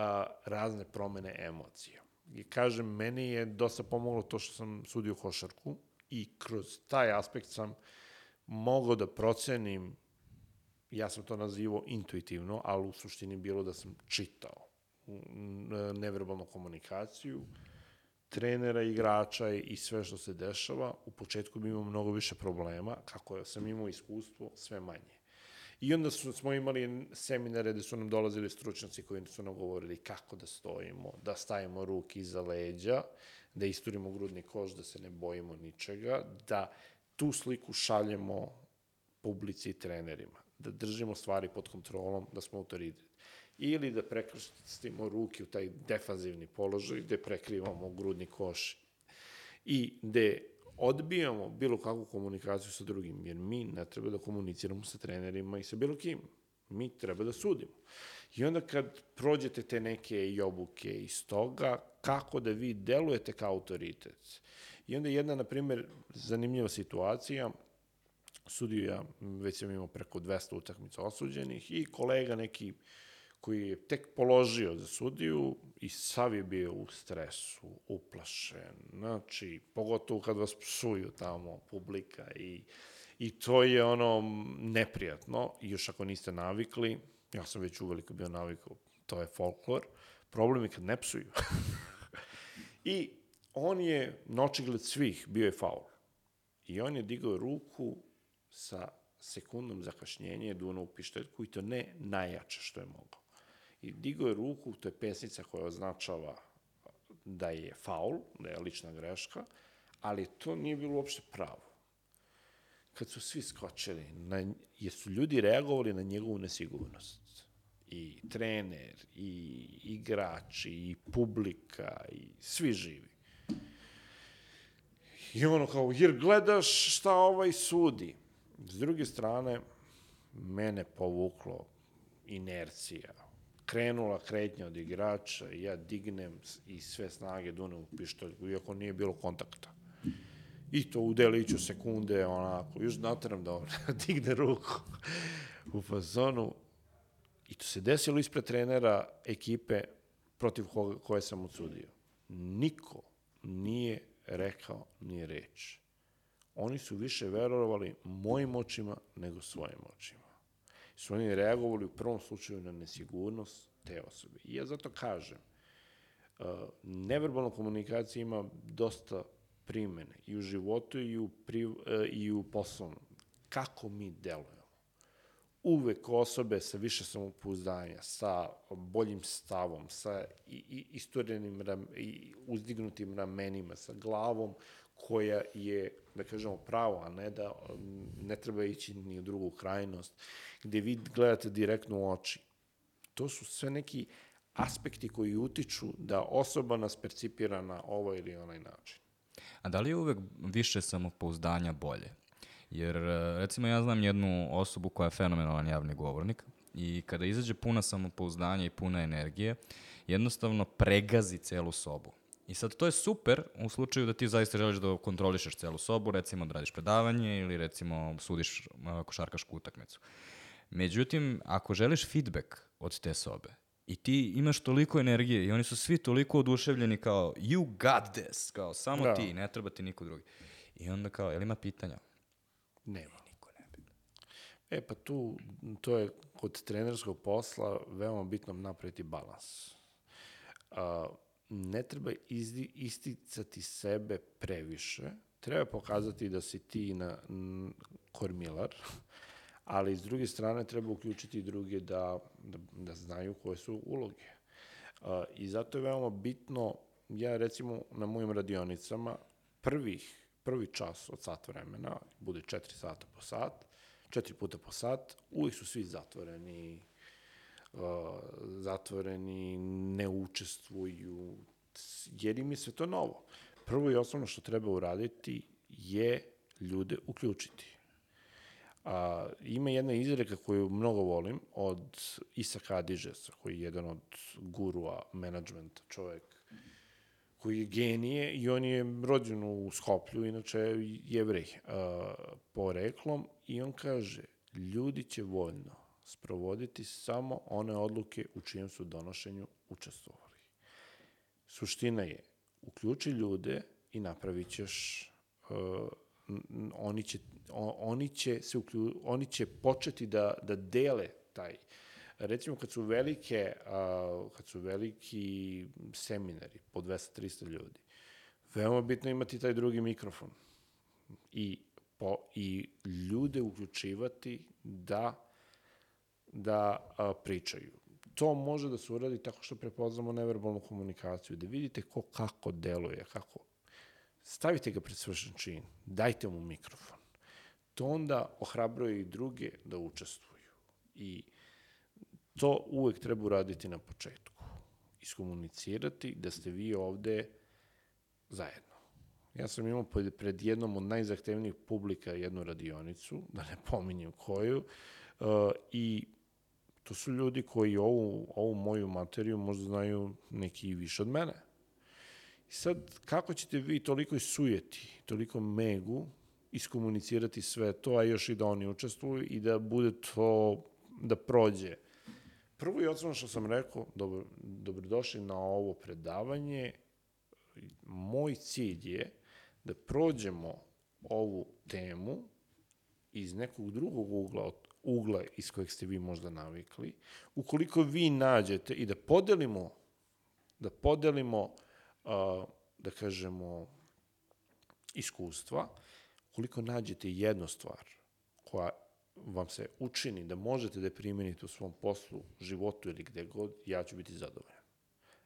razne promene emocija. I kažem, meni je dosta pomoglo to što sam sudio košarku i kroz taj aspekt sam mogao da procenim ja sam to nazivao intuitivno, ali u suštini bilo da sam čitao neverbalnu komunikaciju, trenera, igrača i sve što se dešava. U početku bi imao mnogo više problema, kako sam imao iskustvo, sve manje. I onda su, smo imali seminare gde su nam dolazili stručnjaci koji su nam govorili kako da stojimo, da stavimo ruke iza leđa, da isturimo grudni koš, da se ne bojimo ničega, da tu sliku šaljemo publici i trenerima, da držimo stvari pod kontrolom, da smo autoritet. Ili da prekrstimo ruke u taj defanzivni položaj gde prekrivamo grudni koš i gde odbijamo bilo kakvu komunikaciju sa drugim, jer mi ne treba da komuniciramo sa trenerima i sa bilo kim. Mi treba da sudimo. I onda kad prođete te neke i obuke iz toga, kako da vi delujete kao autoritet. I onda jedna, na primjer, zanimljiva situacija, sudio ja, već sam imao preko 200 utakmica osuđenih i kolega neki koji je tek položio za sudiju i sav je bio u stresu, uplašen, znači, pogotovo kad vas psuju tamo publika i, i to je ono neprijatno, i još ako niste navikli, ja sam već uveliko bio navikao, to je folklor, problem je kad ne psuju. I on je, nočigled svih, bio je faul. I on je digao ruku sa sekundom zakašnjenja je duno u pišteljku i to ne najjače što je mogao. I digao je ruku, to je pesnica koja označava da je faul, da je lična greška, ali to nije bilo uopšte pravo. Kad su svi skočili, na, jer su ljudi reagovali na njegovu nesigurnost. I trener, i igrači, i publika, i svi živi. I ono kao, jer gledaš šta ovaj sudi. S druge strane, mene povuklo inercija. Krenula kretnja od igrača ja dignem i sve snage dunem u pištoljku, iako nije bilo kontakta. I to u deliću sekunde, onako, još nateram da on digne ruku u fazonu. I to se desilo ispred trenera ekipe protiv koga, koje sam odsudio. Niko nije rekao ni reč. Oni su više verovali mojim očima nego svojim očima. Su oni reagovali u prvom slučaju na nesigurnost te osobe. I ja zato kažem, uh, neverbalna komunikacija ima dosta primene i u životu i u, pri, uh, i u poslovnom. Kako mi delujemo? uvek osobe sa više samopouzdanja, sa boljim stavom, sa i istorenim ram, i uzdignutim ramenima, sa glavom koja je, da kažemo, pravo, a ne da ne treba ići ni u drugu krajnost, gde vi gledate direktno u oči. To su sve neki aspekti koji utiču da osoba nas percipira na ovaj ili onaj način. A da li je uvek više samopouzdanja bolje? Jer, e, recimo, ja znam jednu osobu koja je fenomenalan javni govornik i kada izađe puna samopouzdanja i puna energije, jednostavno pregazi celu sobu. I sad to je super u slučaju da ti zaista želiš da kontrolišeš celu sobu, recimo da radiš predavanje ili recimo sudiš košarkašku utakmicu. Međutim, ako želiš feedback od te sobe i ti imaš toliko energije i oni su svi toliko oduševljeni kao you got this, kao samo Da. ti, ne treba ti niko drugi. I onda kao, jel ima pitanja? Nema. Niko ne bi. E pa tu, to je kod trenerskog posla veoma bitno napraviti balans. A, ne treba izdi, isticati sebe previše, treba pokazati da si ti na n, kormilar, ali s druge strane treba uključiti druge da, da, da znaju koje su uloge. A, I zato je veoma bitno, ja recimo na mojim radionicama, prvih, prvi čas od sat vremena, bude četiri sata po sat, četiri puta po sat, uvijek su svi zatvoreni, uh, zatvoreni, ne učestvuju, jer im je sve to novo. Prvo i osnovno što treba uraditi je ljude uključiti. A, ima jedna izreka koju mnogo volim od Isaka Adižesa, koji je jedan od gurua menadžmenta, čovek koji je genije i on je rođen u Skoplju, inače je jevrej a, poreklom i on kaže ljudi će voljno sprovoditi samo one odluke u čijem su donošenju učestvovali. Suština je, uključi ljude i napravit ćeš uh, oni će, oni će, se uklju, oni će početi da, da dele taj recimo kad su velike a, kad su veliki seminari po 200-300 ljudi veoma bitno imati taj drugi mikrofon i po, i ljude uključivati da da a, pričaju. To može da se uradi tako što prepoznamo neverbalnu komunikaciju, da vidite ko kako deluje, kako stavite ga pred svršen čin, dajte mu mikrofon. To onda ohrabruje i druge da učestvuju. I to uvek treba uraditi na početku. Iskomunicirati da ste vi ovde zajedno. Ja sam imao pred- jednom od najzahtevnijih publika jednu radionicu, da ne pominjem koju, i to su ljudi koji ovu, ovu moju materiju možda znaju neki i više od mene. I sad, kako ćete vi toliko sujeti, toliko megu, iskomunicirati sve to, a još i da oni učestvuju i da bude to, da prođe. Prvo i osnovno što sam rekao, dobro, dobrodošli na ovo predavanje. Moj cilj je da prođemo ovu temu iz nekog drugog ugla, od ugla iz kojeg ste vi možda navikli, ukoliko vi nađete i da podelimo da podelimo a, da kažemo iskustva, ukoliko nađete jednu stvar koja vam se učini da možete da je primenite u svom poslu, životu ili gde god, ja ću biti zadovoljan.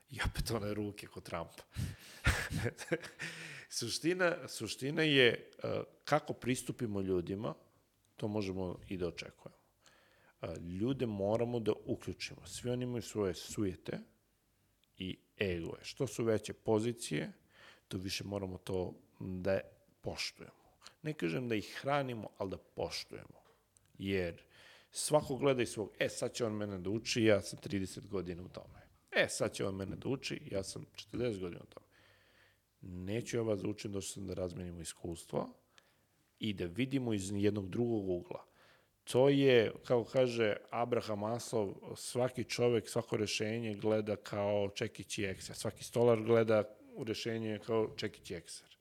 I opet one ruke kod Trumpa. suština, suština je uh, kako pristupimo ljudima, to možemo i da očekujemo. Ljude moramo da uključimo. Svi oni imaju svoje sujete i egoje. Što su veće pozicije, to više moramo to da poštujemo. Ne kažem da ih hranimo, ali da poštujemo. Jer svako gleda iz svog, e, sad će on mene da uči, ja sam 30 godina u tome. E, sad će on mene da uči, ja sam 40 godina u tome. Neću ja vas da učim, došao sam da razmenimo iskustva i da vidimo iz jednog drugog ugla. To je, kao kaže Abraham Maslov, svaki čovek, svako rešenje gleda kao čekić i ekser. Svaki stolar gleda u rešenje kao čekić i ekser.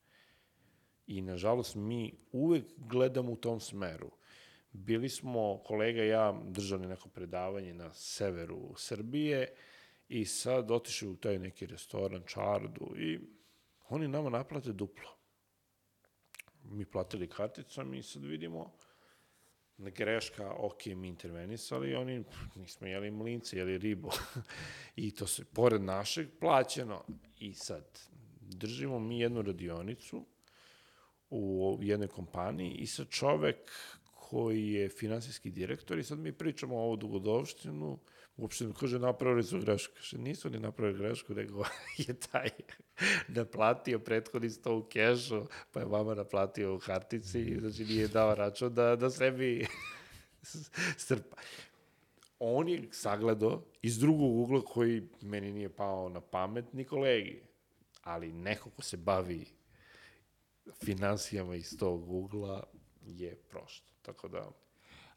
I, nažalost, mi uvek gledamo u tom smeru. Bili smo, kolega i ja, držali neko predavanje na severu Srbije i sad otišli u taj neki restoran, čardu i oni nama naplate duplo. Mi platili karticom i sad vidimo greška, ok, mi intervenisali, oni pff, nismo jeli mlince, jeli ribu. I to se, pored našeg, plaćeno. I sad, držimo mi jednu radionicu u jednoj kompaniji i sad čovek koji je finansijski direktor i sad mi pričamo o ovu dugodovštinu, uopšte mi kaže napravili su grešku. Kaže, nisu ni napravili grešku, nego je taj naplatio prethodni sto u kešu, pa je vama naplatio u kartici, znači nije dao račun da, da sebi strpa. On je sagledao iz drugog ugla koji meni nije pao na pamet ni kolegi, ali neko ko se bavi finansijama iz tog ugla je prošto. Tako da,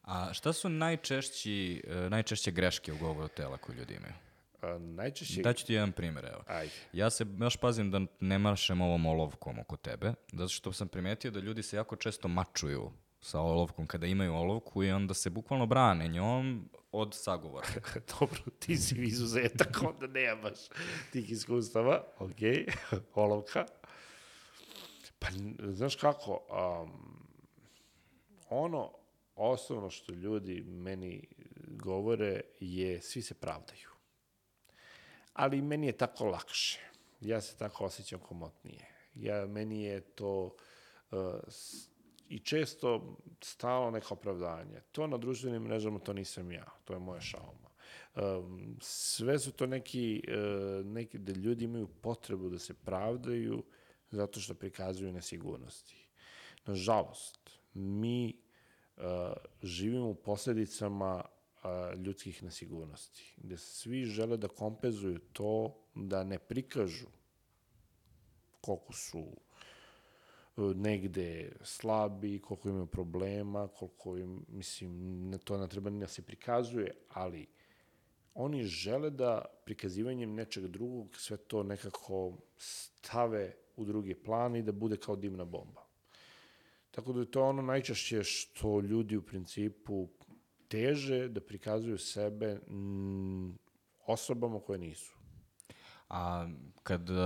A šta su najčešći, e, najčešće greške u govoru tela koje ljudi imaju? a, najčešće... Daću ti jedan primjer, evo. Ajde. Ja se baš pazim da ne maršem ovom olovkom oko tebe, zato što sam primetio da ljudi se jako često mačuju sa olovkom kada imaju olovku i onda se bukvalno brane njom od sagovora. Dobro, ti si izuzetak, onda nemaš tih iskustava. Ok, olovka. Pa, znaš kako, um, ono osnovno što ljudi meni govore je svi se pravdaju. Ali meni je tako lakše. Ja se tako osjećam komotnije. Ja, meni je to uh, i često stalo neko opravdanje. To na društvenim mrežama to nisam ja, to je moja šauma. Um, sve su to neki, uh, neki da ljudi imaju potrebu da se pravdaju zato što prikazuju nesigurnosti. Nažalost, mi živimo u posledicama ljudskih nesigurnosti, gde svi žele da kompenzuju to da ne prikažu koliko su e, negde slabi, koliko imaju problema, koliko im, mislim, ne, to ne treba da se prikazuje, ali oni žele da prikazivanjem nečeg drugog sve to nekako stave u drugi plan i da bude kao dimna bomba. Tako da je to ono najčešće što ljudi u principu teže da prikazuju sebe m, osobama koje nisu. A kad, uh,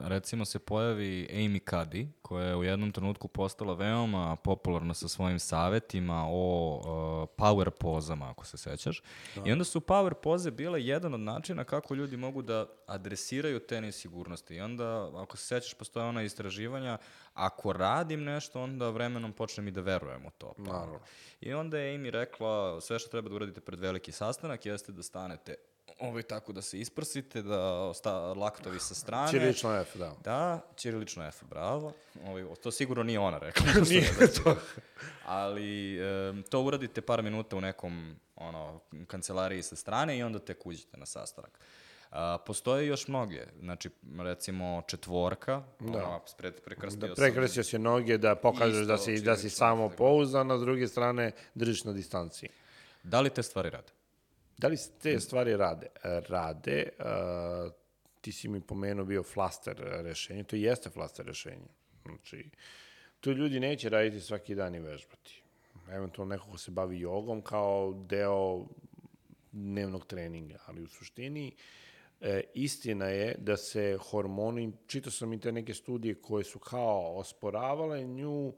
recimo, se pojavi Amy Cuddy, koja je u jednom trenutku postala veoma popularna sa svojim savetima o uh, power pozama, ako se sećaš, da. i onda su power poze bile jedan od načina kako ljudi mogu da adresiraju te nesigurnosti. I onda, ako se sećaš, postoje ona istraživanja, ako radim nešto, onda vremenom počnem i da verujem u to. Pa. Naravno. I onda je Amy rekla, sve što treba da uradite pred veliki sastanak jeste da stanete ovaj, tako da se isprsite, da sta, laktovi sa strane. Čirilično F, da. Da, ćirilično F, bravo. Ovaj, to sigurno nije ona rekla. Nije to. Ali e, to uradite par minuta u nekom ono, kancelariji sa strane i onda tek uđete na sastanak. A, postoje još mnoge, znači recimo četvorka, Da. ono, pred, prekrstio Da sam- prekrstio se noge, da pokažeš da si, da si čirilično samo F, pouzdan, a s druge strane držiš na distanciji. Da li te stvari rade? Da li se te stvari rade? E, Rade. Uh, ti si mi pomenuo bio flaster rešenje. To jeste flaster rešenje. Znači, tu ljudi neće raditi svaki dan i vežbati. Eventualno neko ko se bavi jogom kao deo dnevnog treninga, ali u suštini e, istina je da se hormoni, čitao sam i te neke studije koje su kao osporavale nju,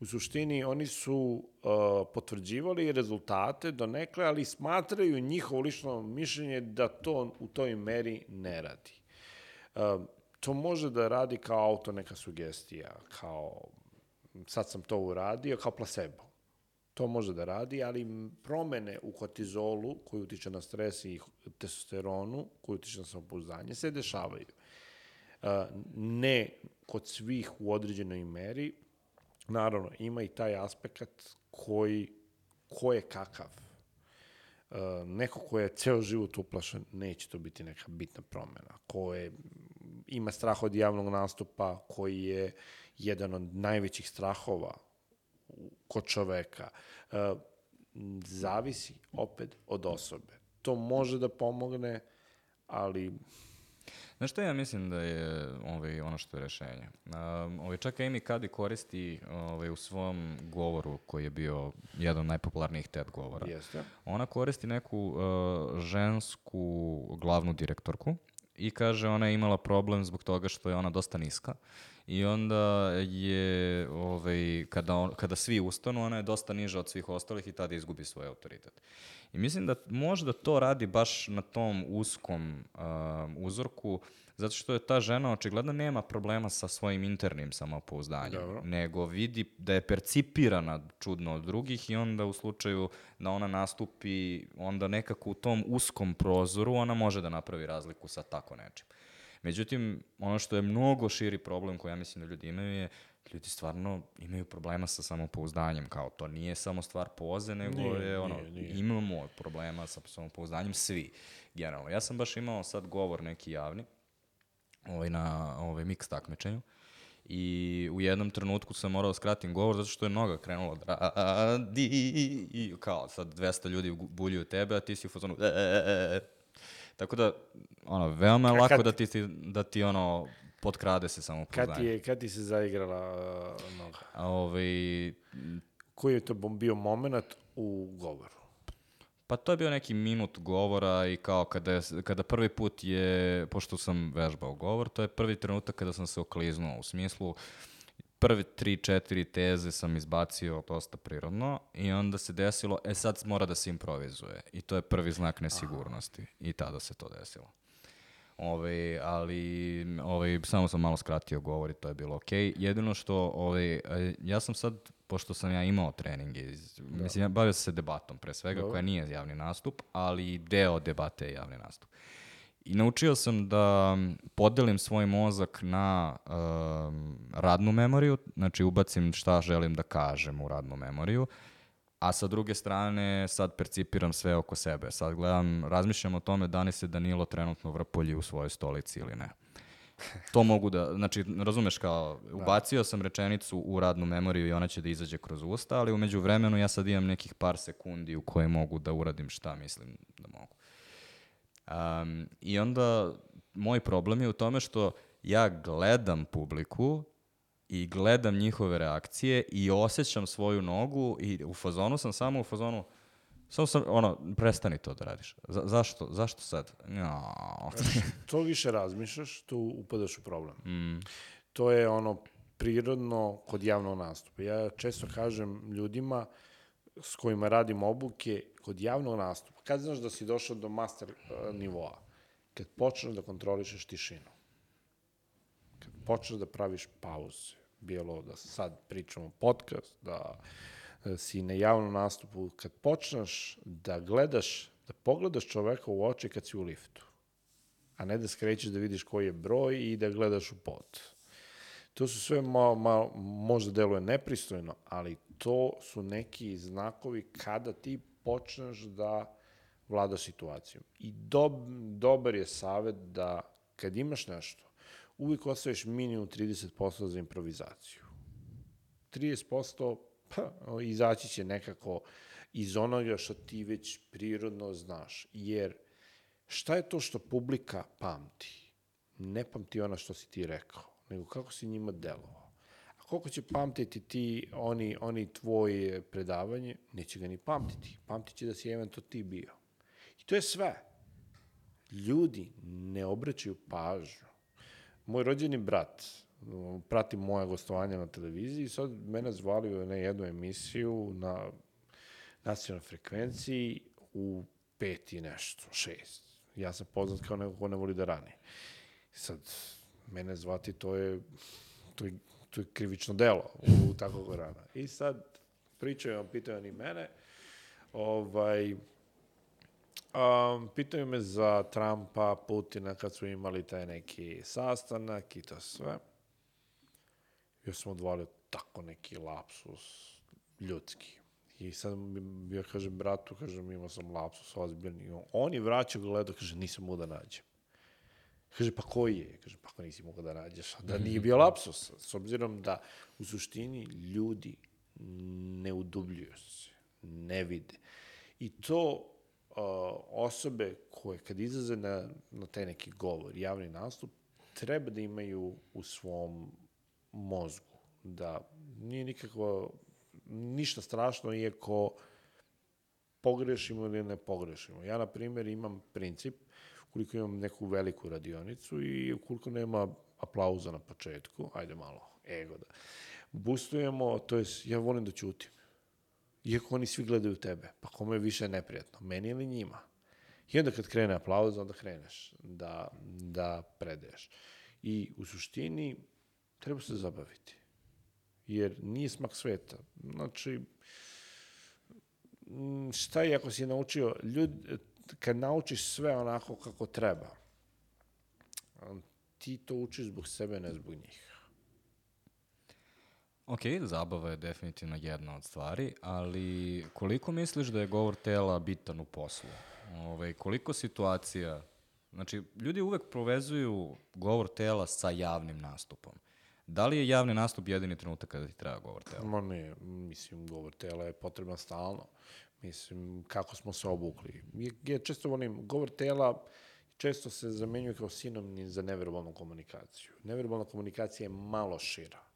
u suštini oni su uh, potvrđivali rezultate do nekle, ali smatraju njihovo lično mišljenje da to u toj meri ne radi. Uh, to može da radi kao auto neka sugestija, kao sad sam to uradio, kao placebo. To može da radi, ali promene u kortizolu koji utiče na stres i testosteronu koji utiče na samopouzdanje se dešavaju. Uh, ne kod svih u određenoj meri, naravno ima i taj aspekt koji ko je kakav. Uh, neko ko je ceo život uplašen, neće to biti neka bitna promena. Ko je, ima strah od javnog nastupa, koji je jedan od najvećih strahova kod čoveka. Uh, zavisi opet od osobe. To može da pomogne, ali Znaš šta ja mislim da je ovaj, ono što je rešenje? Um, ovaj, čak Amy Cuddy koristi ovaj, u svom govoru koji je bio jedan od najpopularnijih TED govora. jeste. Ona koristi neku uh, žensku glavnu direktorku i kaže ona je imala problem zbog toga što je ona dosta niska i onda je, ovaj, kada, on, kada svi ustanu, ona je dosta niža od svih ostalih i tada izgubi svoj autoritet. I mislim da možda to radi baš na tom uskom um, uzorku, zato što je ta žena očigledno nema problema sa svojim internim samopouzdanjem, Dobro. nego vidi da je percipirana čudno od drugih i onda u slučaju da ona nastupi onda nekako u tom uskom prozoru, ona može da napravi razliku sa tako nečim. Međutim, ono što je mnogo širi problem koji ja mislim da ljudi imaju je ljudi stvarno imaju problema sa samopouzdanjem, kao to nije samo stvar poze, nego Nije, je ono, nije, nije. imamo problema sa samopouzdanjem svi, generalno. Ja sam baš imao sad govor neki javni, ovaj, na ovaj, mix takmičenju, I u jednom trenutku sam morao da skratim govor zato što je noga krenula da radi i kao sad 200 ljudi buljuju tebe, a ti si u fazonu e, e, e, e. Tako da, ono, veoma je lako kad- da ti, ti- da ti ono, potkrade se samo Kad ti, je, kad ti se zaigrala uh, noga? A ovaj, Koji je to bio moment u govoru? pa to je bio neki minut govora i kao kada, je, kada prvi put je, pošto sam vežbao govor, to je prvi trenutak kada sam se okliznuo, u smislu prve tri, četiri teze sam izbacio dosta prirodno i onda se desilo, e sad mora da se improvizuje i to je prvi znak nesigurnosti i tada se to desilo. Ove, ali ove, samo sam malo skratio govor i to je bilo okej. Jedino što, ove, e, ja sam sad pošto sam ja imao treninge, iz, mislim, ja bavio sam se debatom pre svega, Dobro. koja nije javni nastup, ali deo debate je javni nastup. I naučio sam da podelim svoj mozak na um, radnu memoriju, znači ubacim šta želim da kažem u radnu memoriju, a sa druge strane sad percipiram sve oko sebe. Sad gledam, razmišljam o tome da li se Danilo trenutno vrpolji u svojoj stolici ili ne. To mogu da, znači, razumeš kao, ubacio sam rečenicu u radnu memoriju i ona će da izađe kroz usta, ali umeđu vremenu ja sad imam nekih par sekundi u koje mogu da uradim šta mislim da mogu. Um, I onda moj problem je u tome što ja gledam publiku i gledam njihove reakcije i osjećam svoju nogu i u fazonu sam samo u fazonu samo sam, ono, prestani to da radiš. Za, zašto? Zašto sad? No. To više razmišljaš, tu upadaš u problem. Mm. To je ono prirodno kod javnog nastupa. Ja često kažem ljudima s kojima radim obuke kod javnog nastupa, kad znaš da si došao do master uh, nivoa, kad počneš da kontrolišeš tišinu, kad počneš da praviš pauze, bilo da sad pričamo podcast, da e, si na javnom nastupu, kad počneš da gledaš, da pogledaš čoveka u oči kad si u liftu, a ne da skrećeš da vidiš koji je broj i da gledaš u pod. To su sve malo, malo, možda deluje nepristojno, ali to su neki znakovi kada ti počneš da vladaš situacijom. I dob, dobar je savet da kad imaš nešto, uvijek ostaviš minimum 30% za improvizaciju. 30% pa, izaći će nekako iz onoga što ti već prirodno znaš. Jer šta je to što publika pamti? Ne pamti ona što si ti rekao, nego kako si njima delovao. A koliko će pamtiti ti, oni, oni tvoje predavanje, neće ga ni pamtiti. Pamtit će da si eventualno ti bio. To je sve. Ljudi ne obraćaju pažnju. Moj rođeni brat, prati moja gostovanja na televiziji, i sad mene zvali ne jednu emisiju na nacionalnoj frekvenciji u pet i nešto, šest. Ja sam poznat kao neko ko ne voli da rani. Sad, mene zvati, to je, to je, to je krivično delo u takvog rana. I sad, pričaju, pitaju oni mene, ovaj, Um, pitaju me za Trumpa, Putina, kad su imali taj neki sastanak i to sve. Ja sam odvalio tako neki lapsus ljudski. I sad mi- ja kažem bratu, kažem imao sam lapsus ozbiljni. On- je vraćao gledao, kaže nisam mogao da nađem. Kaže, pa koji je? Kaže, pa ako nisi mogao da nađeš. Da nije bio lapsus. S obzirom da u suštini ljudi ne udubljuju se, ne vide. I to osobe koje kad izlaze na, na taj neki govor, javni nastup, treba da imaju u svom mozgu. Da nije nikakvo, ništa strašno, iako pogrešimo ili ne pogrešimo. Ja, na primjer, imam princip, ukoliko imam neku veliku radionicu i ukoliko nema aplauza na početku, ajde malo, ego da, boostujemo, to jest, ja volim da ćutim. Iako oni svi gledaju tebe, pa kome je više neprijatno, meni ili njima? I onda kad krene aplauz, onda kreneš da, da predaješ. I u suštini treba se zabaviti. Jer nije smak sveta. Znači, mm, šta je ako si naučio, ljud, kad naučiš sve onako kako treba, ti to učiš zbog sebe, ne zbog njih. Ok, zabava je definitivno jedna od stvari, ali koliko misliš da je govor tela bitan u poslu? Ove, koliko situacija, znači ljudi uvek povezuju govor tela sa javnim nastupom. Da li je javni nastup jedini trenutak kada ti treba govor tela? Ma ne, mislim, govor tela je potreban stalno. Mislim, kako smo se obukli. Ja, ja često volim, govor tela često se zamenjuje kao sinonim za neverbalnu komunikaciju. Neverbalna komunikacija je malo šira.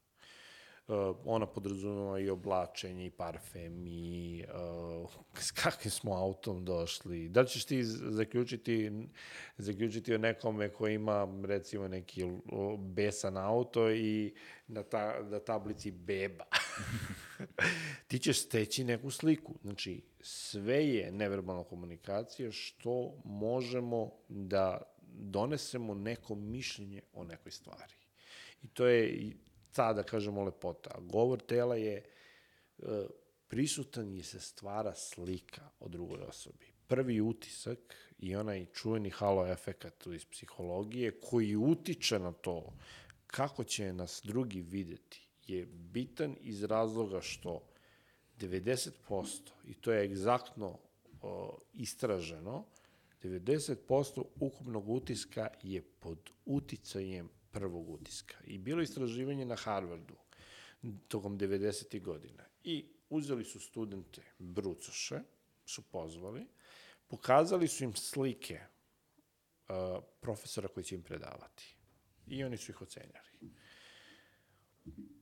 Uh, ona podrazumeva i oblačenje, i parfem, i uh, s kakvim smo autom došli. Da li ćeš ti zaključiti, zaključiti o nekome koji ima, recimo, neki besan auto i na, ta, na tablici beba. ti ćeš steći neku sliku. Znači, sve je neverbalna komunikacija što možemo da donesemo neko mišljenje o nekoj stvari. I to je i ta, da kažemo, lepota. Govor tela je e, prisutan je se stvara slika o drugoj osobi. Prvi utisak i onaj čuveni halo efekat iz psihologije koji utiče na to kako će nas drugi videti je bitan iz razloga što 90%, i to je egzaktno o, istraženo, 90% ukupnog utiska je pod uticajem prvog utiska. I bilo istraživanje na Harvardu tokom 90. godina. I uzeli su studente brucoše, su pozvali, pokazali su im slike uh, profesora koji će im predavati. I oni su ih ocenjali.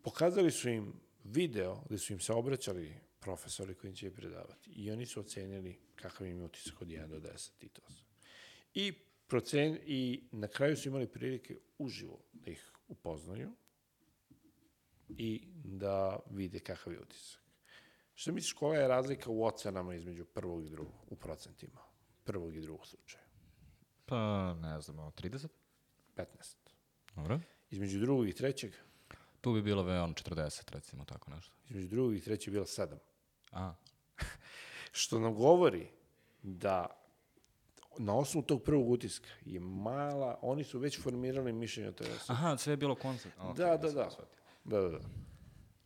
Pokazali su im video gde su im se obraćali profesori koji će predavati. I oni su ocenili kakav im je utisak od 1 do 10 i to. I, procen, I na kraju su imali prilike uživo da ih upoznaju i da vide kakav je utisak. Što misliš, koja je razlika u ocenama između prvog i drugog, u procentima, prvog i drugog slučaja? Pa, ne znam, ono, 30? 15. Dobro. Između drugog i trećeg, Tu bi bilo veon 40, recimo, tako nešto. između drugog i trećeg je bila 7. A, Što nam govori da na osnovu tog prvog utiska je mala, oni su već formirali mišljenje o toj osobi. aha, sve je bilo koncept. Okay, Da, da, da. Da, da, da.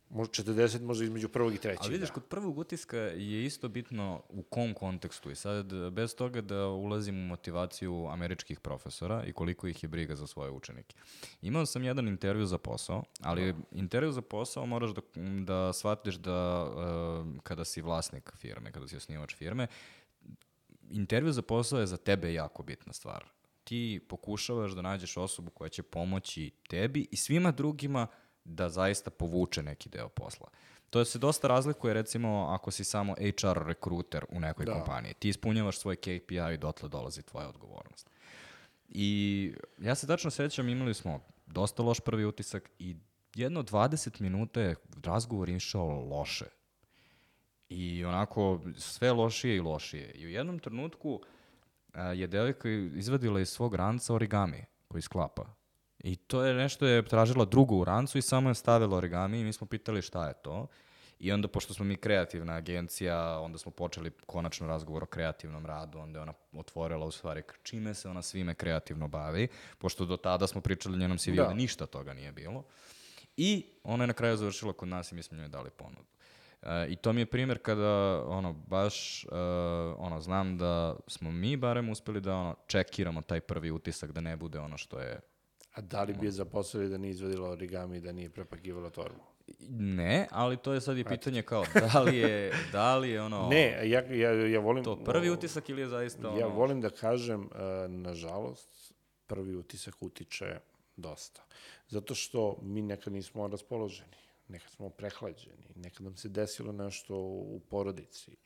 Možda 40, možda između prvog i trećeg. Ali vidiš, da. kod prvog utiska je isto bitno u kom kontekstu. I sad, bez toga da ulazim u motivaciju američkih profesora i koliko ih je briga za svoje učenike. Imao sam jedan intervju za posao, ali intervju za posao moraš da, da shvatiš da uh, kada si vlasnik firme, kada si osnivač firme, intervju za posao je za tebe jako bitna stvar. Ti pokušavaš da nađeš osobu koja će pomoći tebi i svima drugima da zaista povuče neki deo posla. To se dosta razlikuje recimo ako si samo HR rekruter u nekoj Da. kompaniji. Ti ispunjavaš svoj KPI i dotle dolazi tvoja odgovornost. I ja se tačno sećam, imali smo dosta loš prvi utisak i jedno 20 minuta je razgovor išao loše. I onako sve lošije i lošije. I u jednom trenutku a, je devojka izvadila iz svog ranca origami koji sklapa. I to je nešto je tražila drugu u rancu i samo je stavila origami i mi smo pitali šta je to. I onda, pošto smo mi kreativna agencija, onda smo počeli konačno razgovor o kreativnom radu, onda je ona otvorila u stvari čime se ona svime kreativno bavi, pošto do tada smo pričali njenom CV-u Da. da ništa toga nije bilo. I ona je na kraju završila kod nas i mi smo njoj dali ponudu. E, I to mi je primjer kada, ono, baš, e, ono, znam da smo mi barem uspeli da, ono, čekiramo taj prvi utisak da ne bude ono što je A da li bi je zaposlili da nije izvadila origami i da nije prepakivala torbu? Ne, ali to je sad i pitanje kao, da li je, da li je ono, Ne, ja, ja, ja volim... to prvi utisak ili je zaista ono... Ja volim da kažem, uh, nažalost, prvi utisak utiče dosta. Zato što mi nekad nismo raspoloženi, nekad smo prehlađeni, nekad nam se desilo nešto u porodici.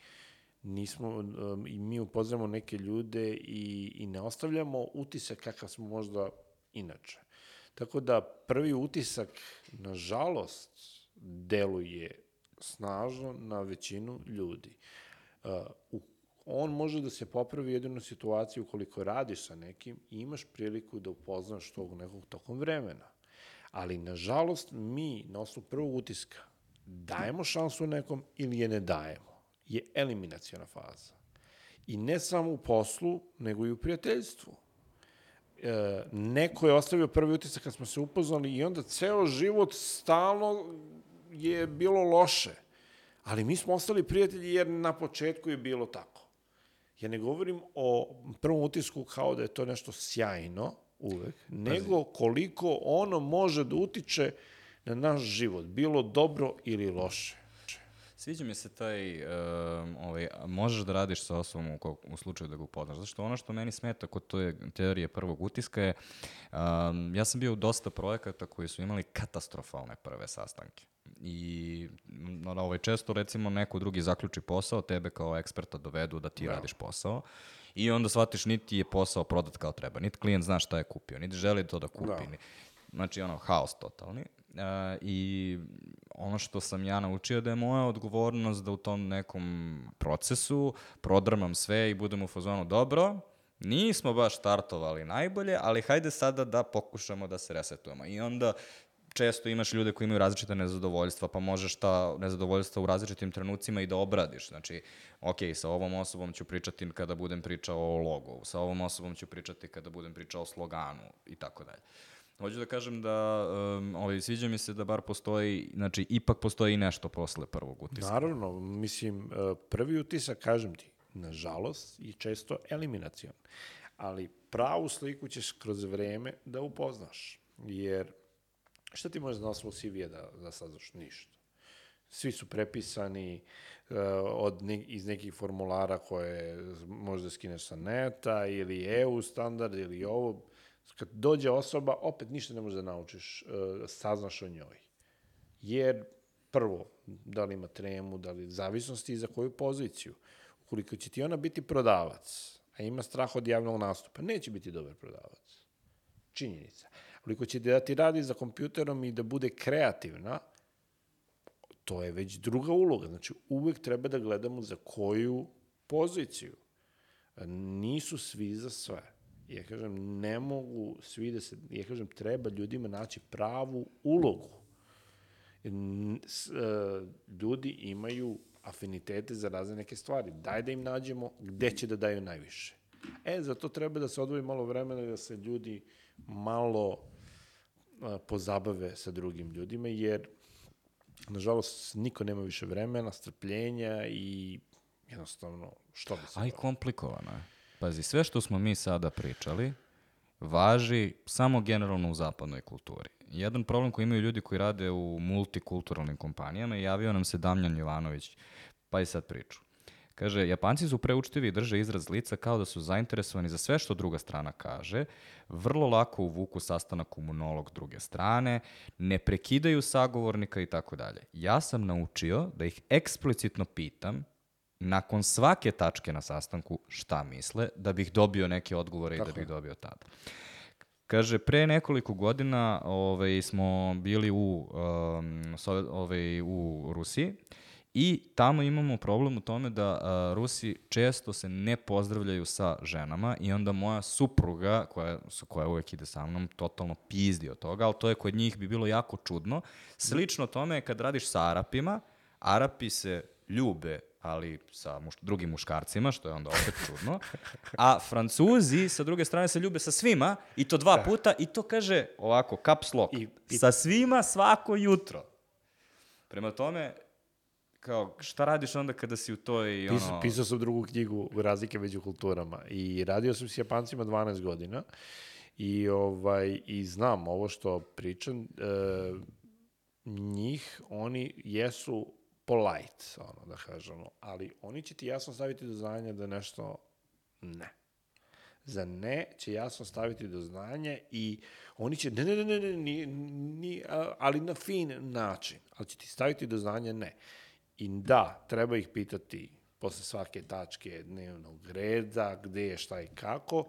Nismo, um, i mi upoznamo neke ljude i, i ne ostavljamo utisak kakav smo možda inače. Tako da prvi utisak, nažalost, deluje snažno na većinu ljudi. Uh, on može da se popravi jedino u situaciji ukoliko radiš sa nekim i imaš priliku da upoznaš tog nekog tokom vremena. Ali, nažalost, mi na osnovu prvog utiska dajemo šansu nekom ili je ne dajemo. Je eliminacijona faza. I ne samo u poslu, nego i u prijateljstvu e, neko je ostavio prvi utisak kad smo se upoznali i onda ceo život stalno je bilo loše. Ali mi smo ostali prijatelji jer na početku je bilo tako. Ja ne govorim o prvom utisku kao da je to nešto sjajno uvek, nego koliko ono može da utiče na naš život, bilo dobro ili loše. Sviđa mi se taj, um, ovaj, možeš da radiš sa osobom u, ko- u slučaju da ga upoznaš. Zato što ono što meni smeta kod te teorije prvog utiska je, um, ja sam bio u dosta projekata koji su imali katastrofalne prve sastanke. I no, ovaj, često recimo neko drugi zaključi posao, tebe kao eksperta dovedu da ti Da. radiš posao i onda shvatiš niti je posao prodat kao treba, niti klijent zna šta je kupio, niti želi to da kupi. Da. Znači, ono, haos totalni. E, I ono što sam ja naučio da je moja odgovornost da u tom nekom procesu prodrmam sve i budem u fazonu dobro, nismo baš startovali najbolje, ali hajde sada da pokušamo da se resetujemo. I onda često imaš ljude koji imaju različite nezadovoljstva, pa možeš ta nezadovoljstva u različitim trenucima i da obradiš. Znači, ok, sa ovom osobom ću pričati kada budem pričao o logu, sa ovom osobom ću pričati kada budem pričao o sloganu i tako dalje. Hoću da kažem da um, ovaj, sviđa mi se da bar postoji, znači ipak postoji i nešto posle prvog utiska. Naravno, mislim, e, prvi utisak, kažem ti, nažalost, je često eliminacion. Ali pravu sliku ćeš kroz vreme da upoznaš. Jer šta ti možeš na osnovu CV-a da, da saznaš? Ništa. Svi su prepisani uh, od ne, iz nekih formulara koje možda skineš sa neta ili EU standard ili ovo. Kad dođe osoba, opet ništa ne možeš da naučiš, uh, saznaš o njoj. Jer prvo, da li ima tremu, da li zavisnosti i za koju poziciju. Ukoliko će ti ona biti prodavac, a ima strah od javnog nastupa, neće biti dobar prodavac. Činjenica. Ukoliko će da ti radi za kompjuterom i da bude kreativna, to je već druga uloga. Znači, uvek treba da gledamo za koju poziciju. Nisu svi za sve. Ja kažem, ne mogu svi da se... Ja kažem, treba ljudima naći pravu ulogu. E, ljudi imaju afinitete za razne neke stvari. Daj da im nađemo gde će da daju najviše. E, za to treba da se odvoji malo vremena da se ljudi malo pozabave sa drugim ljudima, jer nažalost niko nema više vremena, strpljenja i jednostavno što bi se A i komplikovano je. Pazi, sve što smo mi sada pričali važi samo generalno u zapadnoj kulturi. Jedan problem koji imaju ljudi koji rade u multikulturalnim kompanijama javio nam se Damljan Jovanović, pa i sad priču. Kaže, Japanci su preučtivi i drže izraz lica kao da su zainteresovani za sve što druga strana kaže, vrlo lako uvuku sastanak u monolog druge strane, ne prekidaju sagovornika i tako dalje. Ja sam naučio da ih eksplicitno pitam nakon svake tačke na sastanku šta misle, da bih dobio neke odgovore i da bih dobio tada. Kaže, pre nekoliko godina ovaj, smo bili u, um, ovaj, u Rusiji i tamo imamo problem u tome da uh, Rusi često se ne pozdravljaju sa ženama i onda moja supruga, koja, koja uvek ide sa mnom, totalno pizdi od toga, ali to je kod njih bi bilo jako čudno. Slično tome je kad radiš sa Arapima, Arapi se ljube ali sa muš, drugim muškarcima, što je onda opet čudno. A Francuzi, sa druge strane, se ljube sa svima, i to dva puta, i to kaže ovako, caps lock, I- i- sa svima svako jutro. Prema tome, kao, šta radiš onda kada si u toj, ono... Pisao, pisao sam drugu knjigu Razlike među kulturama i radio sam s Japancima 12 godina i, ovaj, i znam ovo što pričam, e, njih, oni jesu polite, ono, da kažemo, ali oni će ti jasno staviti do znanja da nešto ne. Za ne će jasno staviti do znanja i oni će, ne, ne, ne, ne, ne, ni, ni, ali na fin način, ali će ti staviti do znanja ne. I da, treba ih pitati posle svake tačke dnevnog reda, gde je, šta i kako.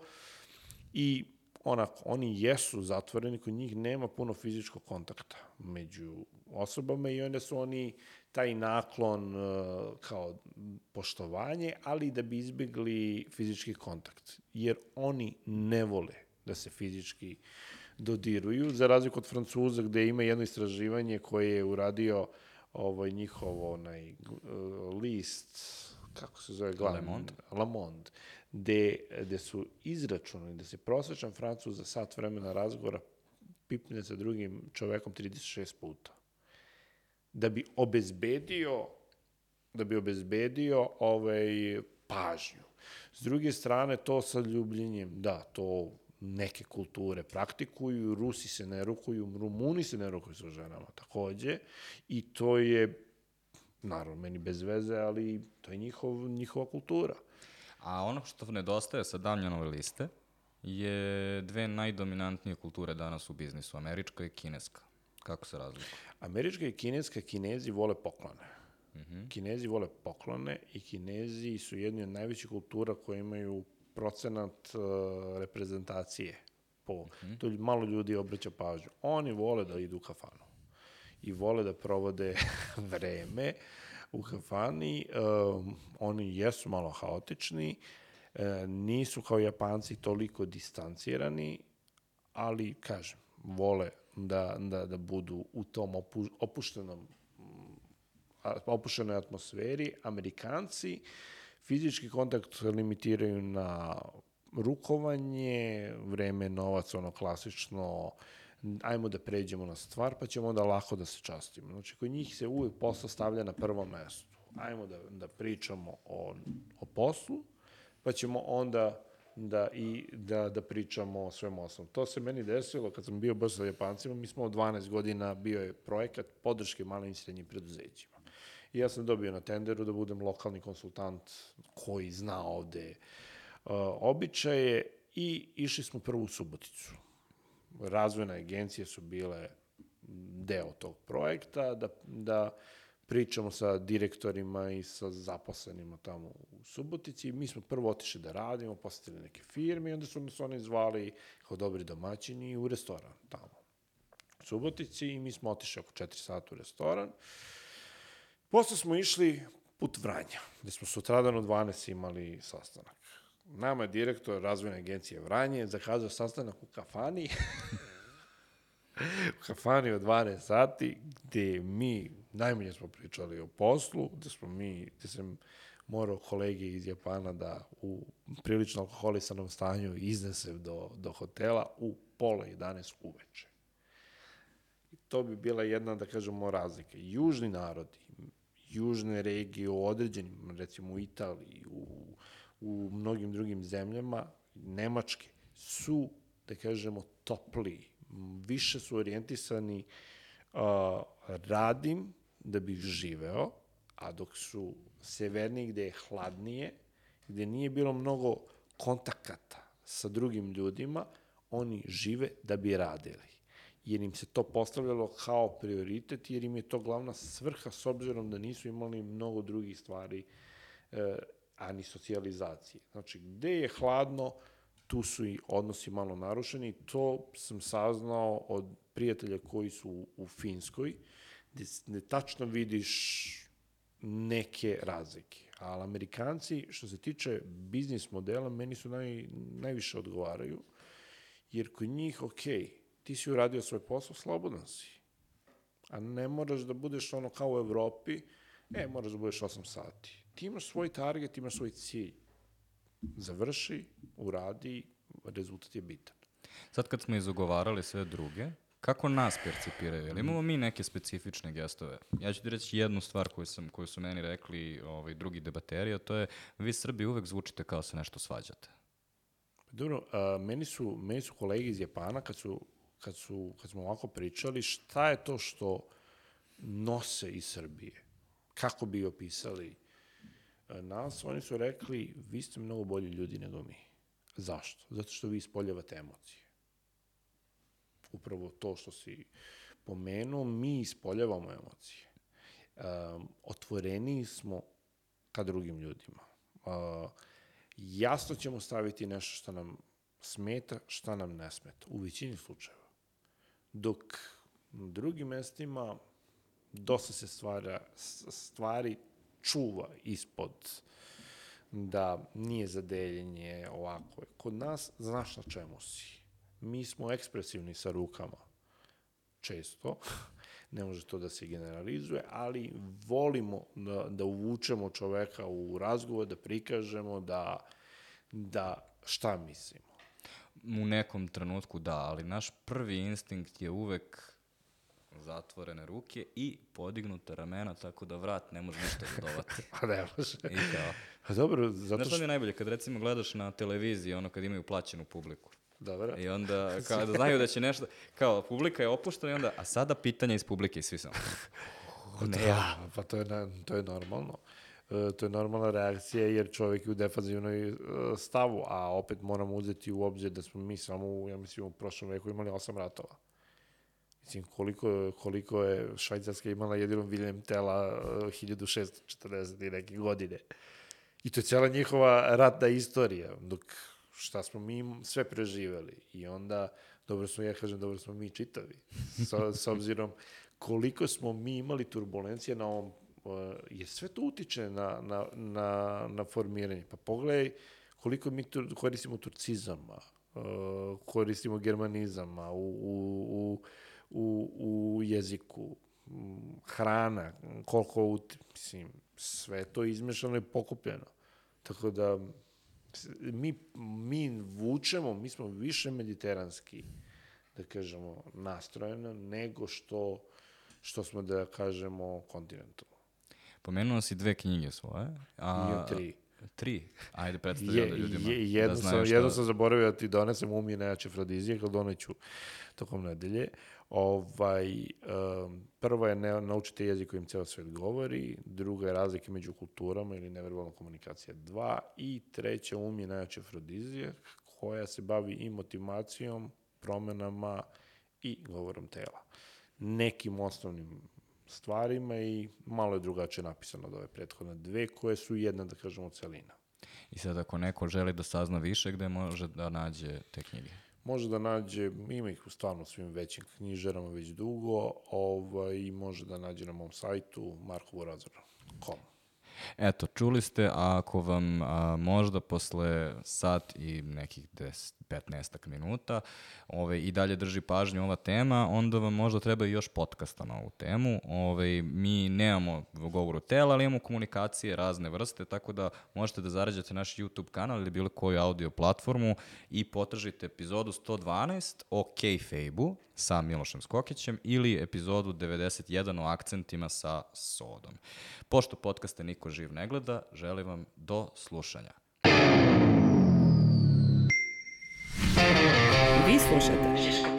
I onako, oni jesu zatvoreni, kod njih nema puno fizičkog kontakta među osobama i onda su oni taj naklon uh, kao poštovanje, ali da bi izbjegli fizički kontakt. Jer oni ne vole da se fizički dodiruju, za razliku od Francuza gde ima jedno istraživanje koje je uradio ovaj njihov onaj uh, list kako se zove glavni? Le Monde, gde, gde su izračunali da se prosječan Francuz za sat vremena razgovora pipne sa drugim čovekom 36 puta. Da bi obezbedio da bi obezbedio ovaj, pažnju. S druge strane, to sa ljubljenjem, da, to neke kulture praktikuju, Rusi se ne rukuju, Rumuni se ne rukuju sa ženama takođe i to je, naravno, meni bez veze, ali to je njihov, njihova kultura. A ono što nedostaje sa Damljanove liste je dve najdominantnije kulture danas u biznisu, američka i kineska. Kako se razlikuju? Američka i kineska, kinezi vole poklone. Kinezi vole poklone i kinezi su jedni od najvećih kultura koje imaju procenat uh, reprezentacije. Po, To lju- malo ljudi obraća pažnju. Oni vole da idu u kafanu i vole da provode vreme u kafani. Um, oni jesu malo haotični, e, nisu kao Japanci toliko distancirani, ali, kažem, vole da, da, da budu u tom opu, opuštenom mm, opuštenoj atmosferi. Amerikanci fizički kontakt limitiraju na rukovanje, vreme, novac, ono klasično, ajmo da pređemo na stvar, pa ćemo onda lako da se častimo. Znači, kod njih se uvek posao stavlja na prvo mesto. Ajmo da, da pričamo o, o poslu, pa ćemo onda da, i, da, da pričamo o svem osnovu. To se meni desilo kad sam bio baš sa Japancima, mi smo od 12 godina, bio je projekat podrške malim i srednjim preduzećima. I ja sam dobio na tenderu da budem lokalni konsultant koji zna ovde uh, običaje i išli smo prvo u Suboticu. Razvojne agencije su bile deo tog projekta, da, da pričamo sa direktorima i sa zaposlenima tamo u Subotici. Mi smo prvo otišli da radimo, posetili neke firme i onda su nas oni zvali kao dobri domaćini u restoran tamo u Subotici i mi smo otišli oko 4 sata u restoran. Posle smo išli put Vranja, gde smo sutradan u 12 imali sastanak. Nama je direktor razvojne agencije Vranje zakazao sastanak u kafani u kafani od 12 sati, gde mi najmanje smo pričali o poslu, gde smo mi, gde sam morao kolege iz Japana da u prilično alkoholisanom stanju iznesem do, do hotela u pola 11 uveče. I to bi bila jedna, da kažemo, razlika. Južni narodi, južne regije u određenim, recimo u Italiji, u, u mnogim drugim zemljama, Nemačke, su, da kažemo, topliji, m, više su orijentisani uh, radim da bih živeo, a dok su severniji gde je hladnije, gde nije bilo mnogo kontakata sa drugim ljudima, oni žive da bi radili. Jer im se to postavljalo kao prioritet, jer im je to glavna svrha s obzirom da nisu imali mnogo drugih stvari, e, a ni socijalizacije. Znači, gde je hladno, tu su i odnosi malo narušeni. To sam saznao od prijatelja koji su u, u Finskoj, gde, gde tačno vidiš neke razlike. Ali Amerikanci, što se tiče biznis modela, meni su naj, najviše odgovaraju, jer kod njih, ok, ti si uradio svoj posao, slobodan si. A ne moraš da budeš ono kao u Evropi, e, moraš da budeš 8 sati. Ti imaš svoj target, imaš svoj cilj. Završi, uradi, rezultat je bitan. Sad kad smo izogovarali sve druge, kako nas percipiraju? Jel imamo mi neke specifične gestove? Ja ću ti reći jednu stvar koju, sam, koju su meni rekli ovaj, drugi debateri, a to je vi Srbi uvek zvučite kao se nešto svađate. Dobro, a, meni, su, meni su kolege iz Japana, kad, su, kad, su, kad smo ovako pričali, šta je to što nose iz Srbije? Kako bi opisali a, nas? Oni su rekli, vi ste mnogo bolji ljudi nego mi. Zašto? Zato što vi ispoljavate emocije. Upravo to što si pomenuo, mi ispoljavamo emocije. Um, otvoreniji smo ka drugim ljudima. Uh, jasno ćemo staviti nešto što nam smeta, šta nam ne smeta, u većini slučajeva. Dok na drugim mestima dosta se stvara, stvari čuva ispod da nije za deljenje ovako. Kod nas znaš na čemu si. Mi smo ekspresivni sa rukama često, ne može to da se generalizuje, ali volimo da, da uvučemo čoveka u razgovor, da prikažemo da, da šta mislimo. U nekom trenutku da, ali naš prvi instinkt je uvek zatvorene ruke i podignuta ramena tako da vrat ne može ništa da dovati. Pa ne može. I kao, Pa dobro, zato Znaš što mi što... je najbolje? Kad recimo gledaš na televiziji, ono kad imaju plaćenu publiku. Dobro. I onda, kao da znaju da će nešto, kao publika je opuštena i onda, a sada pitanja iz publike i svi samo. Ne, ja. Pa to je, to je normalno. E, to je normalna reakcija jer čovjek je u defazivnoj e, stavu, a opet moramo uzeti u obzir da smo mi samo, ja mislim, u prošlom veku imali osam ratova. Mislim, koliko, koliko je Švajcarska imala jedino William Tela e, 1640 i neke godine. I to je cijela njihova ratna istorija, dok šta smo mi sve preživeli. I onda, dobro smo, ja kažem, dobro smo mi čitavi. S, s obzirom koliko smo mi imali turbulencije na ovom, jer sve to utiče na, na, na, na formiranje. Pa pogledaj koliko mi tur, koristimo turcizama, koristimo germanizama u, u, u, u, u jeziku, hrana, koliko, mislim, sve je to izmešano i pokupljeno. Tako da, mi, mi vučemo, mi smo više mediteranski, da kažemo, nastrojeno, nego što, što smo, da kažemo, kontinentalno. Pomenuo si dve knjige svoje. A, Imam tri. Tri? Ajde, predstavljam Je, da ljudima je, jedno, da sam, šta... jedno sam zaboravio da ti donesem umije najjače afrodizijak, ali doneću tokom nedelje. Ovaj, um, prva je ne, naučite jezik kojim ceo svet govori, druga je razlike među kulturama ili neverbalna komunikacija 2 i treća umije najjače afrodizijak koja se bavi i motivacijom, promenama i govorom tela. Nekim osnovnim stvarima i malo je drugačije napisano od ove prethodne dve, koje su jedna, da kažemo, celina. I sad ako neko želi da sazna više, gde može da nađe te knjige? Može da nađe, ima ih u stvarno svim većim knjižarama već dugo, ovaj, i može da nađe na mom sajtu markovorazor.com. Eto, čuli ste, a ako vam a, možda posle sat i nekih 10, 15 minuta ovaj, i dalje drži pažnju ova tema, onda vam možda treba i još podcasta na ovu temu. Ovaj, mi nemamo govoru tela, ali imamo komunikacije razne vrste, tako da možete da zarađate naš YouTube kanal ili bilo koju audio platformu i potražite epizodu 112 o kayfabe-u sa Milošem Skokićem ili epizodu 91 o akcentima sa Sodom. Pošto podcaste niko živ ne gleda, želim vam do slušanja. Vi slušate Žiško